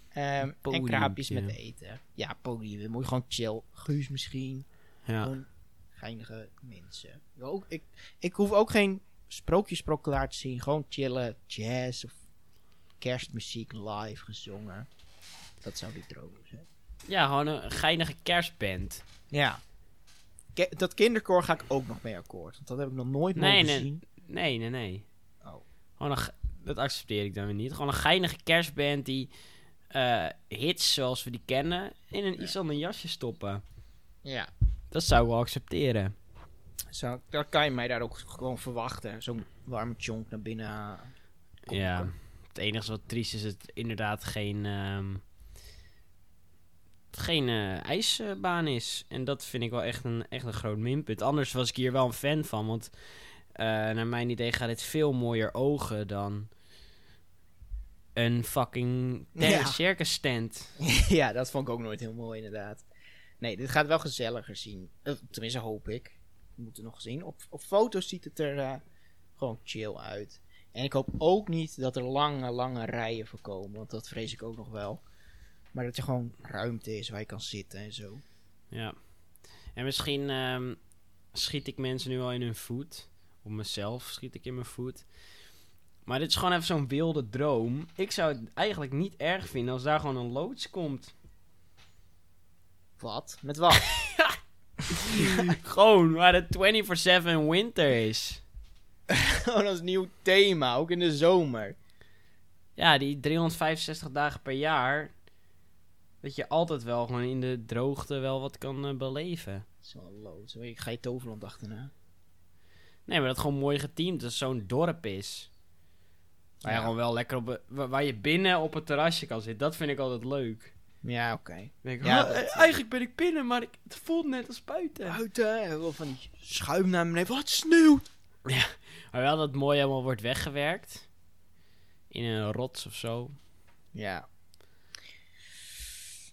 Ehm, en kraapjes met eten. Ja, podium. Moet je gewoon chill. Guus misschien. Ja. Gewoon geinige mensen. Ook, ik, ik hoef ook geen sprookjesprokelaar te zien. Gewoon chillen, jazz of kerstmuziek live gezongen. Dat zou die droom zijn. ja, gewoon een geinige kerstband. Ja. Dat kinderkoor ga ik ook nog mee akkoord. Want dat heb ik nog nooit Nee, mogen nee. zien. Nee, nee, nee. Oh. Gewoon een, dat accepteer ik dan weer niet. Gewoon een geinige kerstband die eh, hits zoals we die kennen in een iets ander jasje stoppen. Ja. Dat zou ik wel accepteren. Zo, dan kan je mij daar ook gewoon verwachten. Zo'n warme chonk naar binnen. Kom, ja. kom. Het enige wat triest is het inderdaad geen, ehm, geen eh, ijsbaan is. En dat vind ik wel echt een, echt een groot minpunt. Anders was ik hier wel een fan van. Want eh, naar mijn idee gaat dit veel mooier ogen dan een fucking Ja. circus stand. ja, dat vond ik ook nooit heel mooi inderdaad. Nee, dit gaat wel gezelliger zien. Eh, tenminste, hoop ik. We moeten nog zien. Op, op foto's ziet het er gewoon chill uit. En ik hoop ook niet dat er lange, lange rijen voorkomen. Want dat vrees ik ook nog wel. Maar dat er gewoon ruimte is waar je kan zitten en zo. Ja. En misschien ehm, schiet ik mensen nu al in hun voet. Of mezelf schiet ik in mijn voet. Maar dit is gewoon even zo'n wilde droom. Ik zou het eigenlijk niet erg vinden als daar gewoon een loods komt. Wat? Met wat? gewoon waar het 24-7 winter is. is een nieuw thema. Ook in de zomer. Ja, die 365 dagen per jaar. Dat je altijd wel gewoon in de droogte wel wat kan eh, beleven. Loods. Ik ga je Toverland achterna. Nee, maar dat gewoon mooi geteamd dat zo'n dorp is. Waar je Ja. gewoon wel lekker op... wa- Waar je binnen op het terrasje kan zitten. Dat vind ik altijd leuk. Ja, oké. Ja, "Oh, eh, eigenlijk ben ik binnen, maar ik, het voelt net als buiten. Buiten, en wel van die schuim naar beneden. Wat sneeuwt! Maar wel dat mooi helemaal wordt weggewerkt. In een rots of zo. Ja.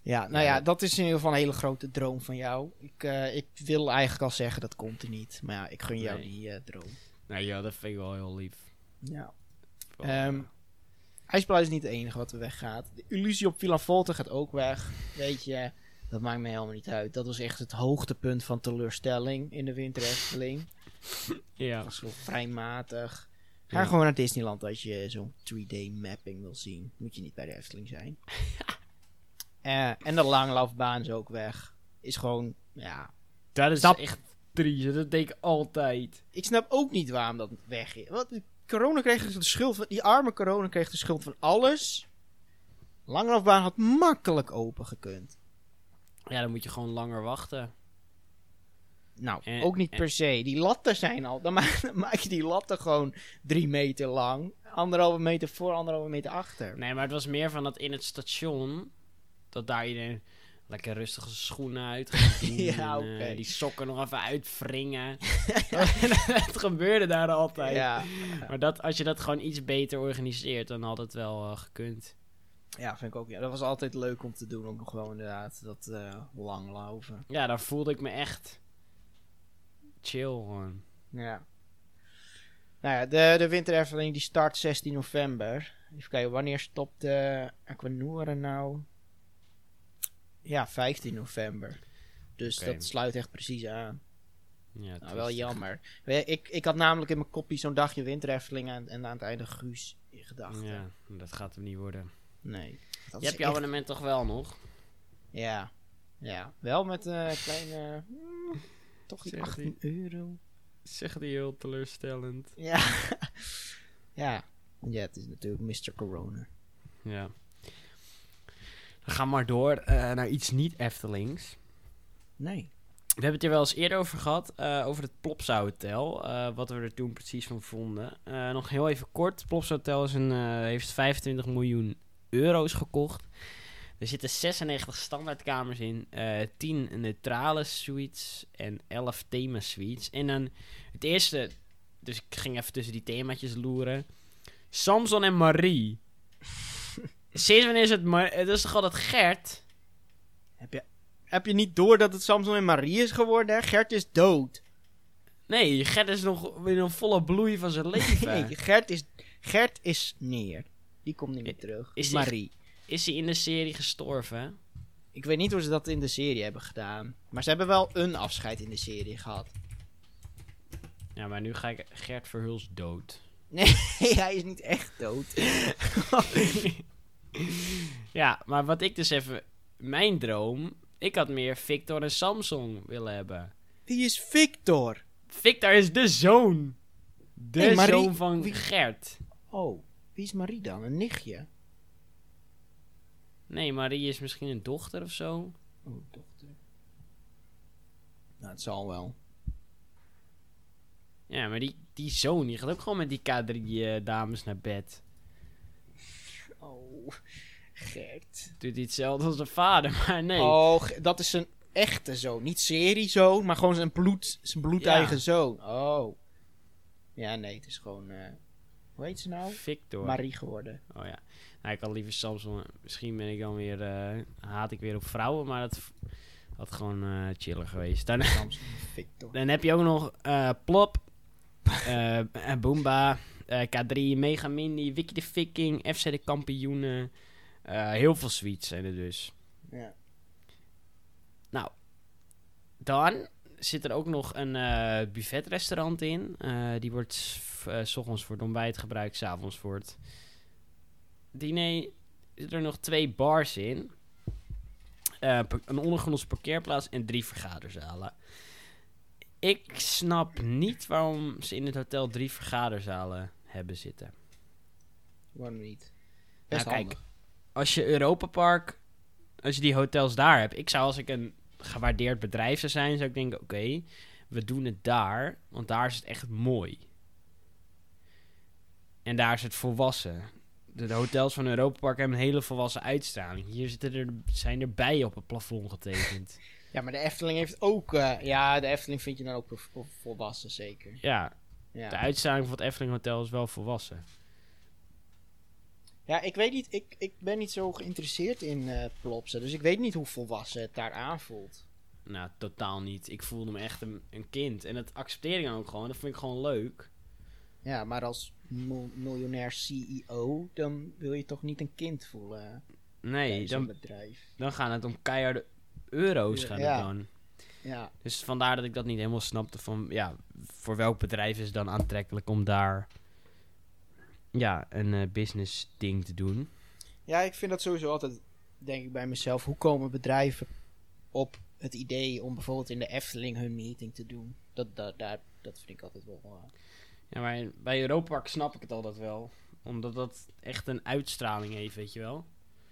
Ja, nou ja, dat is in ieder geval een hele grote droom van jou. Ik, eh, ik wil eigenlijk al zeggen, dat komt er niet. Maar ja, ik gun jou Nee. die eh, droom. Nou ja, dat vind ik wel heel lief. Ja. Eh, IJsblauw is niet het enige wat er weggaat. De illusie op Villa Volta gaat ook weg. Weet je, dat maakt me helemaal niet uit. Dat was echt het hoogtepunt van teleurstelling in de Winter Efteling. ja. Dat was zo vrij matig. Ga Ja. gewoon naar Disneyland als je zo'n 3D mapping wil zien. Moet je niet bij de Efteling zijn. Eh, en de langlaufbaan is ook weg. Is gewoon, ja. Dat is Dat- echt triest. Dat denk ik altijd. Ik snap ook niet waarom dat weg is. Wat, corona kreeg de schuld van... Die arme corona kreeg de schuld van alles. Langlaufbaan had makkelijk open gekund. Ja, dan moet je gewoon langer wachten. Nou, En- ook niet en- per se. Die latten zijn al... Dan maak, dan maak je die latten gewoon drie meter lang. Anderhalve meter voor, anderhalve meter achter. Nee, maar het was meer van dat in het station... Dat daar iedereen lekker rustig zijn schoenen uit. Ja, en, eh, die sokken nog even uitwringen. het gebeurde daar altijd. Ja, Maar dat, als je dat gewoon iets beter organiseert, dan had het wel eh, gekund. Ja, vind ik ook. Ja, dat was altijd leuk om te doen, ook nog wel inderdaad. Dat eh langlaufen. Ja, daar voelde ik me echt chill gewoon. Ja. Nou ja, de, de die start 16 november. Even kijken, wanneer stopt de Aquanura nou? Ja, 15 november. Dus dat sluit echt precies aan. Ja, Nou, wel jammer. Ik, ik had namelijk in mijn kopie zo'n dagje Winter Efteling en, en aan het einde Guus in gedachten. Ja, dat gaat hem niet worden. Nee. Dat je hebt je abonnement toch wel nog? Ja. Ja, wel met een kleine... mm, toch die Zeg 18 euro. Zeg die heel teleurstellend. Ja. ja. Ja, het is natuurlijk Mr. Corona. Ja. Dan gaan we maar door eh, naar iets niet Eftelings. Nee. We hebben het er wel eens eerder over gehad, eh, over het Plopsa Hotel. eh, wat we er toen precies van vonden. Nog heel even kort. Plopsa Hotel is een, heeft 25 miljoen euro's gekocht. Er zitten 96 standaardkamers in, eh 10 neutrale suites en 11 thema suites. En dan het eerste, dus ik ging even tussen die themaatjes loeren. Samson en Marie. Sinds wanneer is het, maar het is toch altijd Gert? Heb je, heb je niet door dat het Samson en Marie is geworden? hè? Gert is dood. Nee, Gert is nog in een volle bloei van zijn leven. Nee, Gert is, Gert is neer. Die komt niet meer terug. is Marie. Is hij in de serie gestorven? Ik weet niet hoe ze dat in de serie hebben gedaan. Maar ze hebben wel een afscheid in de serie gehad. Ja, maar nu ga ik Gert Verhuls dood. Nee, hij is niet echt dood. ja, maar wat ik dus even... Mijn droom... Ik had meer Victor en Samson willen hebben. Wie is Victor? Victor is de zoon. De Marie- zoon van wie- Gert. Oh, wie is Marie dan? Een nichtje? Nee, Marie is misschien een dochter of zo. Oh, dochter. Nou, het zal wel. Ja, maar die, die zoon, die gaat ook gewoon met die K3-dames naar bed. Gert. Doet hij hetzelfde als zijn vader, maar nee. Oh, dat is zijn echte zoon. Niet seriezoon, maar gewoon zijn, bloed, zijn bloedeigen Ja. zoon. Oh. Ja, nee, het is gewoon... eh, hoe heet ze nou? Victor. Marie geworden. Oh ja. Nou, ik had liever Samson. Misschien ben ik dan weer. eh, haat ik weer op vrouwen. Maar dat, Had gewoon eh chiller geweest. Dan, Samsung Victor. dan heb je ook nog Plop, Boomba, eh, K3, Mega Mini, Wiki de Viking, FC de Kampioenen. Eh, heel veel sweets zijn er dus. Ja. Dan zit er ook nog een eh, buffetrestaurant in. Die wordt s- ochtends voor het ontbijt gebruikt, s avonds voor het diner. Zitten er nog twee bars in. Een ondergrondse parkeerplaats en drie vergaderzalen. Ik snap niet waarom ze in het hotel drie vergaderzalen hebben zitten. Waarom niet? Best Nou, kijk, handig. als je Europa Park, als je die hotels daar hebt, ik zou als ik een gewaardeerd bedrijf zou zijn, zou ik denken, oké, we doen het daar, want daar is het echt mooi. En daar is het volwassen. De, hotels van Europa Park hebben een hele volwassen uitstraling. Hier zitten er, zijn er bijen op het plafond getekend. Ja, maar de Efteling heeft ook... eh, ja, de Efteling vind je dan ook vo- vo- volwassen, zeker. ja, Ja. de uitstraling van het Efteling Hotel is wel volwassen. Ja, ik weet niet, ik, ik ben niet zo geïnteresseerd in eh Plopsa, dus ik weet niet hoe volwassen het daar aanvoelt. Nou, totaal niet. Ik voelde me echt een, een kind. En dat accepteer ik dan ook gewoon. Dat vind ik gewoon leuk. Ja, maar als mil- miljonair CEO, dan wil je toch niet een kind voelen Nee, bij zo'n dan, bedrijf. dan gaan het om keiharde euro's gaan Ja. dan. Ja, Dus vandaar dat ik dat niet helemaal snapte van, ja, voor welk bedrijf is het dan aantrekkelijk om daar, ja, een eh, business ding te doen. ja, ik vind dat sowieso altijd, denk ik bij mezelf, hoe komen bedrijven op het idee om bijvoorbeeld in de Efteling hun meeting te doen? Dat, dat, daar, dat vind ik altijd wel... eh, Ja, maar bij Europa Park snap ik het altijd wel. Omdat dat echt een uitstraling heeft, weet je wel.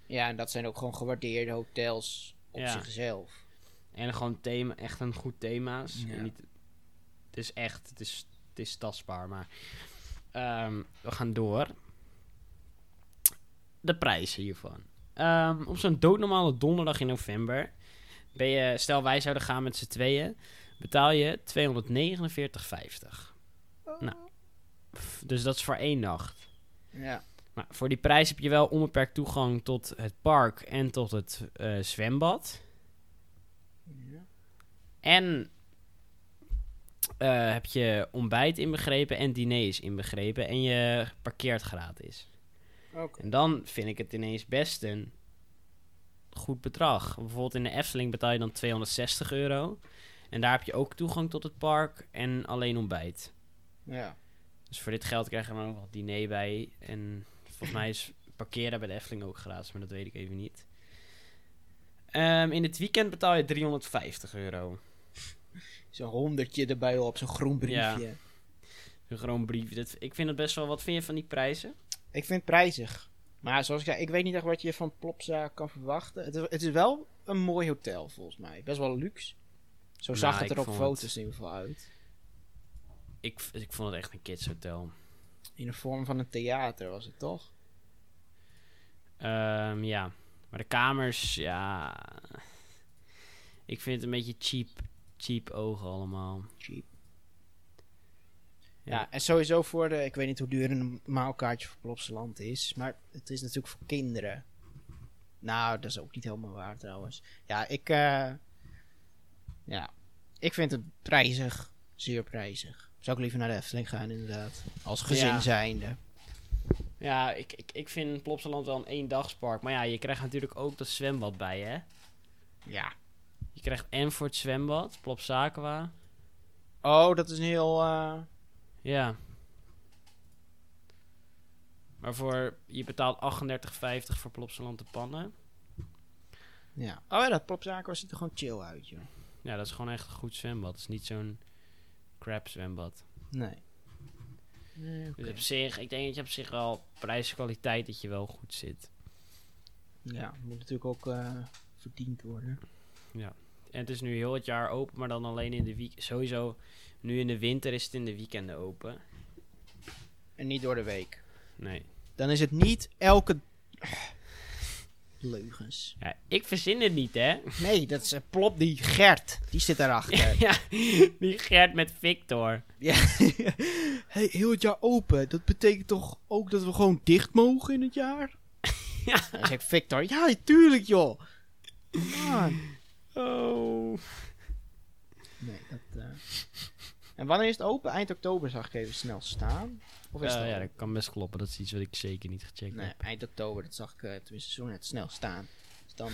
Ja, en dat zijn ook gewoon gewaardeerde hotels op Ja. zichzelf. En gewoon thema, echt een goed thema's. Ja. En niet, het is echt, het is, het is tastbaar, maar ehm, we gaan door. De prijzen hiervan. Ehm, op zo'n doodnormale donderdag in november, ben je, stel wij zouden gaan met z'n tweeën, betaal je 249,50. Nou. Pff, Dus dat is voor één nacht. Ja. Maar voor die prijs heb je wel onbeperkt toegang tot het park en tot het eh, zwembad. En eh, heb je ontbijt inbegrepen en diners inbegrepen. En je parkeert gratis. En dan vind ik het ineens best een goed bedrag. Bijvoorbeeld in de Efteling betaal je dan 260 euro. En daar heb je ook toegang tot het park en alleen ontbijt. Ja. Dus voor dit geld krijg je er nog wat diner bij. En volgens mij is parkeren bij de Efteling ook gratis, maar dat weet ik even niet. Ehm, in het weekend betaal je 350 euro. Zo'n honderdje erbij op, zo'n groen briefje. Een gewoon brief. Dat, ik vind het best wel. Wat vind je van die prijzen? Ik vind het prijzig. Maar zoals ik zei, ik weet niet echt wat je van Plopsa kan verwachten. Het is, het is wel een mooi hotel, volgens mij. Best wel luxe. Zo zag Nou, het er op foto's het- in ieder geval uit. Ik, ik vond het echt een kidshotel. In de vorm van een theater was het toch? Ehm ja. Maar de kamers, ja. Ik vind het een beetje cheap, cheap ogen allemaal. Cheap. Ja. Ja. en sowieso voor de... Ik weet niet hoe duur een maalkaartje voor Plopsaland is. Maar het is natuurlijk voor kinderen. Nou, dat is ook niet helemaal waar trouwens. Ja, ik... eh, ja, ik vind het prijzig. Zeer prijzig. Zou ik liever naar de Efteling gaan inderdaad. Als gezin Ja. zijnde. Ja, ik, ik, ik vind Plopsaland wel een eendagspark. Maar ja, je krijgt natuurlijk ook dat zwembad bij, hè? Ja. Je krijgt en voor het zwembad, Plopsakwa. Oh, dat is een heel... eh, Ja. Maar voor, je betaalt 38,50 voor Plopsaland de pannen. Ja. Oh ja, dat Plopsaco ziet er gewoon chill uit, joh. Ja, dat is gewoon echt een goed zwembad. Het is niet zo'n crap zwembad. Nee. Nee. Dus op zich, ik denk dat je op zich wel prijs-kwaliteit dat je wel goed zit. Ja, moet natuurlijk ook eh, verdiend worden. En het is nu heel het jaar open, maar dan alleen in de week. Sowieso, nu in de winter is het in de weekenden open. En niet door de week. Nee. Dan is het niet elke... Leugens. Ja, ik verzin het niet, hè? Nee, dat is Plop, die Gert. Die zit daarachter. ja, die Gert met Victor. ja. hey, heel het jaar open. Dat betekent toch ook dat we gewoon dicht mogen in het jaar? Ja. Dan zegt Victor, ja, tuurlijk joh. Man. Oh. Nee, dat... eh. En wanneer is het open? Eind oktober zag ik even snel staan. Of is het al ja, dat kan best kloppen. Dat is iets wat ik zeker niet gecheckt Nee, heb. eind oktober, dat zag ik eh, tenminste zo net snel staan. Dus dan, eh,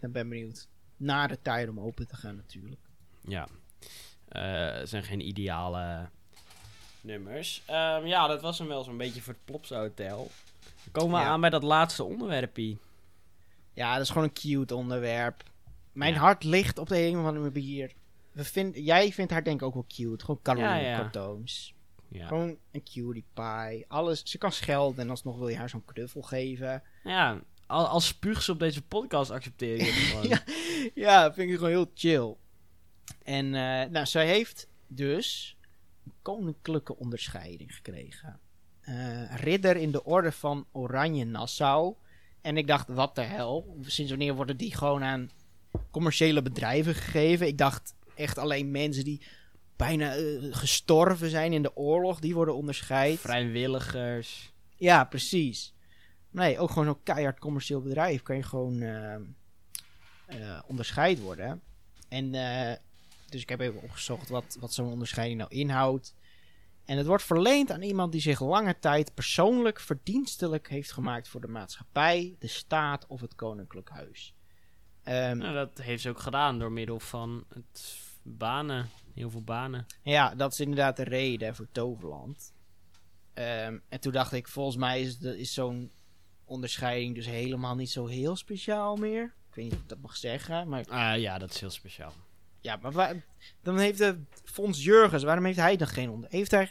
dan ben ik benieuwd. Na de tijd om open te gaan natuurlijk. Ja. Eh, het zijn geen ideale nummers. Ehm, ja, dat was hem wel zo'n beetje voor het Plopsa Hotel. Dan komen we Ja. aan bij dat laatste onderwerpie. Ja, dat is gewoon een cute onderwerp. Mijn Ja. hart ligt op de een of andere manier. We vind, jij vindt haar denk ik ook wel cute. Gewoon Caroline Ja, ja. Gewoon een cutie pie. Alles. Ze kan schelden en alsnog wil je haar zo'n knuffel geven. ja, al- als spuug ze op deze podcast accepteer ik het gewoon. Ja. Ja, vind ik gewoon heel chill. En eh, nou, zij heeft dus een koninklijke onderscheiding gekregen. Eh, ridder in de orde van Oranje Nassau. En ik dacht, wat de hel? Sinds wanneer worden die gewoon aan commerciële bedrijven gegeven? Ik dacht echt alleen mensen die bijna eh, gestorven zijn in de oorlog, die worden onderscheid. Vrijwilligers. Ja, precies. Nee, ook gewoon zo'n keihard commercieel bedrijf kan je gewoon eh, eh, onderscheid worden. En eh, dus ik heb even opgezocht wat, wat zo'n onderscheiding nou inhoudt. En het wordt verleend aan iemand die zich lange tijd persoonlijk verdienstelijk heeft gemaakt voor de maatschappij, de staat of het koninklijk huis. Ehm, Nou, dat heeft ze ook gedaan door middel van het banen. Heel veel banen. Ja, dat is inderdaad de reden voor Toverland. Ehm, en toen dacht ik, volgens mij is, de- is zo'n onderscheiding dus helemaal niet zo heel speciaal meer. Ik weet niet of ik dat mag zeggen, maar Ah, ja, dat is heel speciaal. ja, maar waar- dan heeft de Fons Jurgens, waarom heeft hij dan geen onder? Heeft hij?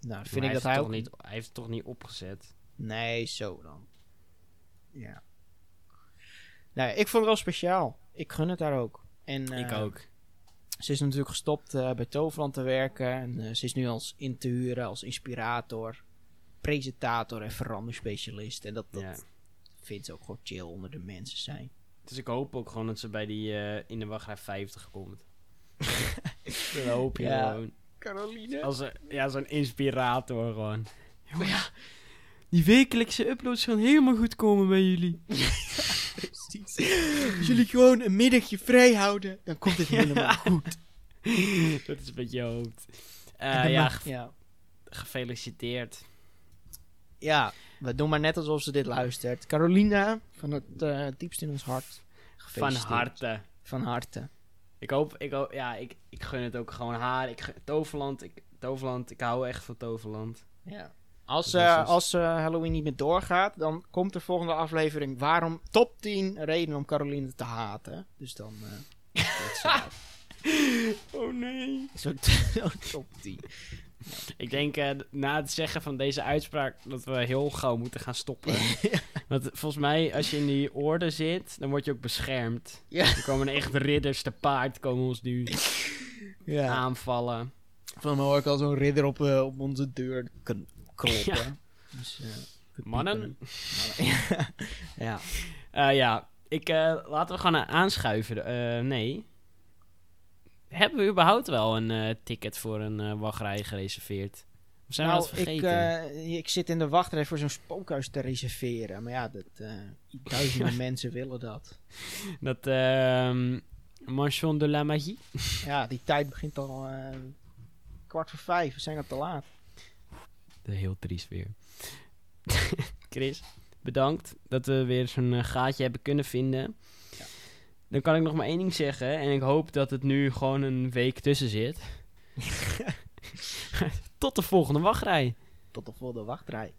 Nou, vind Maar ik dat hij ook niet, hij heeft het toch niet opgezet. Nee, zo dan. Ja. Nou, ik vond het wel speciaal. Ik gun het daar ook. En, ik eh, ook. Ze is natuurlijk gestopt eh, bij Toverland te werken. En eh, ze is nu als in te huren, als inspirator, presentator en veranderspecialist. En dat, dat Ja. vindt ze ook gewoon chill onder de mensen zijn. Dus ik hoop ook gewoon dat ze bij die eh, in de wachtrij 50 komt. dat hoop je Ja. gewoon. Caroline? Als een, ja, zo'n inspirator gewoon. Ja, maar ja, die wekelijkse uploads gaan helemaal goed komen bij jullie. Jullie gewoon een middagje vrij houden, dan komt het helemaal goed. dat is wat je hoopt. Eh ja, mag- ja. gefeliciteerd. ja, we doen maar net alsof ze dit luistert. Carolina, van het eh, diepst in ons hart. Van harte. Van harte. Ik hoop, ik hoop, ja, ik, ik gun het ook gewoon haar. Ik, gun- Toverland, ik, Toverland, ik hou echt van Toverland. Ja. Als, eh, als eh, Halloween niet meer doorgaat, dan komt de volgende aflevering. Waarom top 10 redenen om Caroline te haten? Dus dan. eh, dat. Oh nee. Zo'n zo'n top 10. Ik denk eh, na het zeggen van deze uitspraak dat we heel gauw moeten gaan stoppen. Want volgens mij, als je in die orde zit, dan word je ook beschermd. Ja. Er komen echt ridders te paard, komen ons nu Ja. aanvallen. Van me hoor ik al zo'n ridder op, eh, op onze deur kloppen. Dus, eh, we Mannen. Ja. ja. Eh, ja, ik, eh, laten we gewoon aanschuiven. Nee. Hebben we überhaupt wel een ticket voor een wachtrij gereserveerd? Of zijn we nou, ik, ik zit in de wachtrij voor zo'n spookhuis te reserveren. Maar ja, dat, duizenden mensen willen dat. Dat ehm Mansion de la Magie. Ja, die tijd begint al kwart voor vijf. We zijn al te laat. Heel triest weer. Chris, bedankt dat we weer zo'n eh, gaatje hebben kunnen vinden. Ja. Dan kan ik nog maar één ding zeggen. En ik hoop dat het nu gewoon een week tussen zit. Tot de volgende wachtrij. Tot de volgende wachtrij.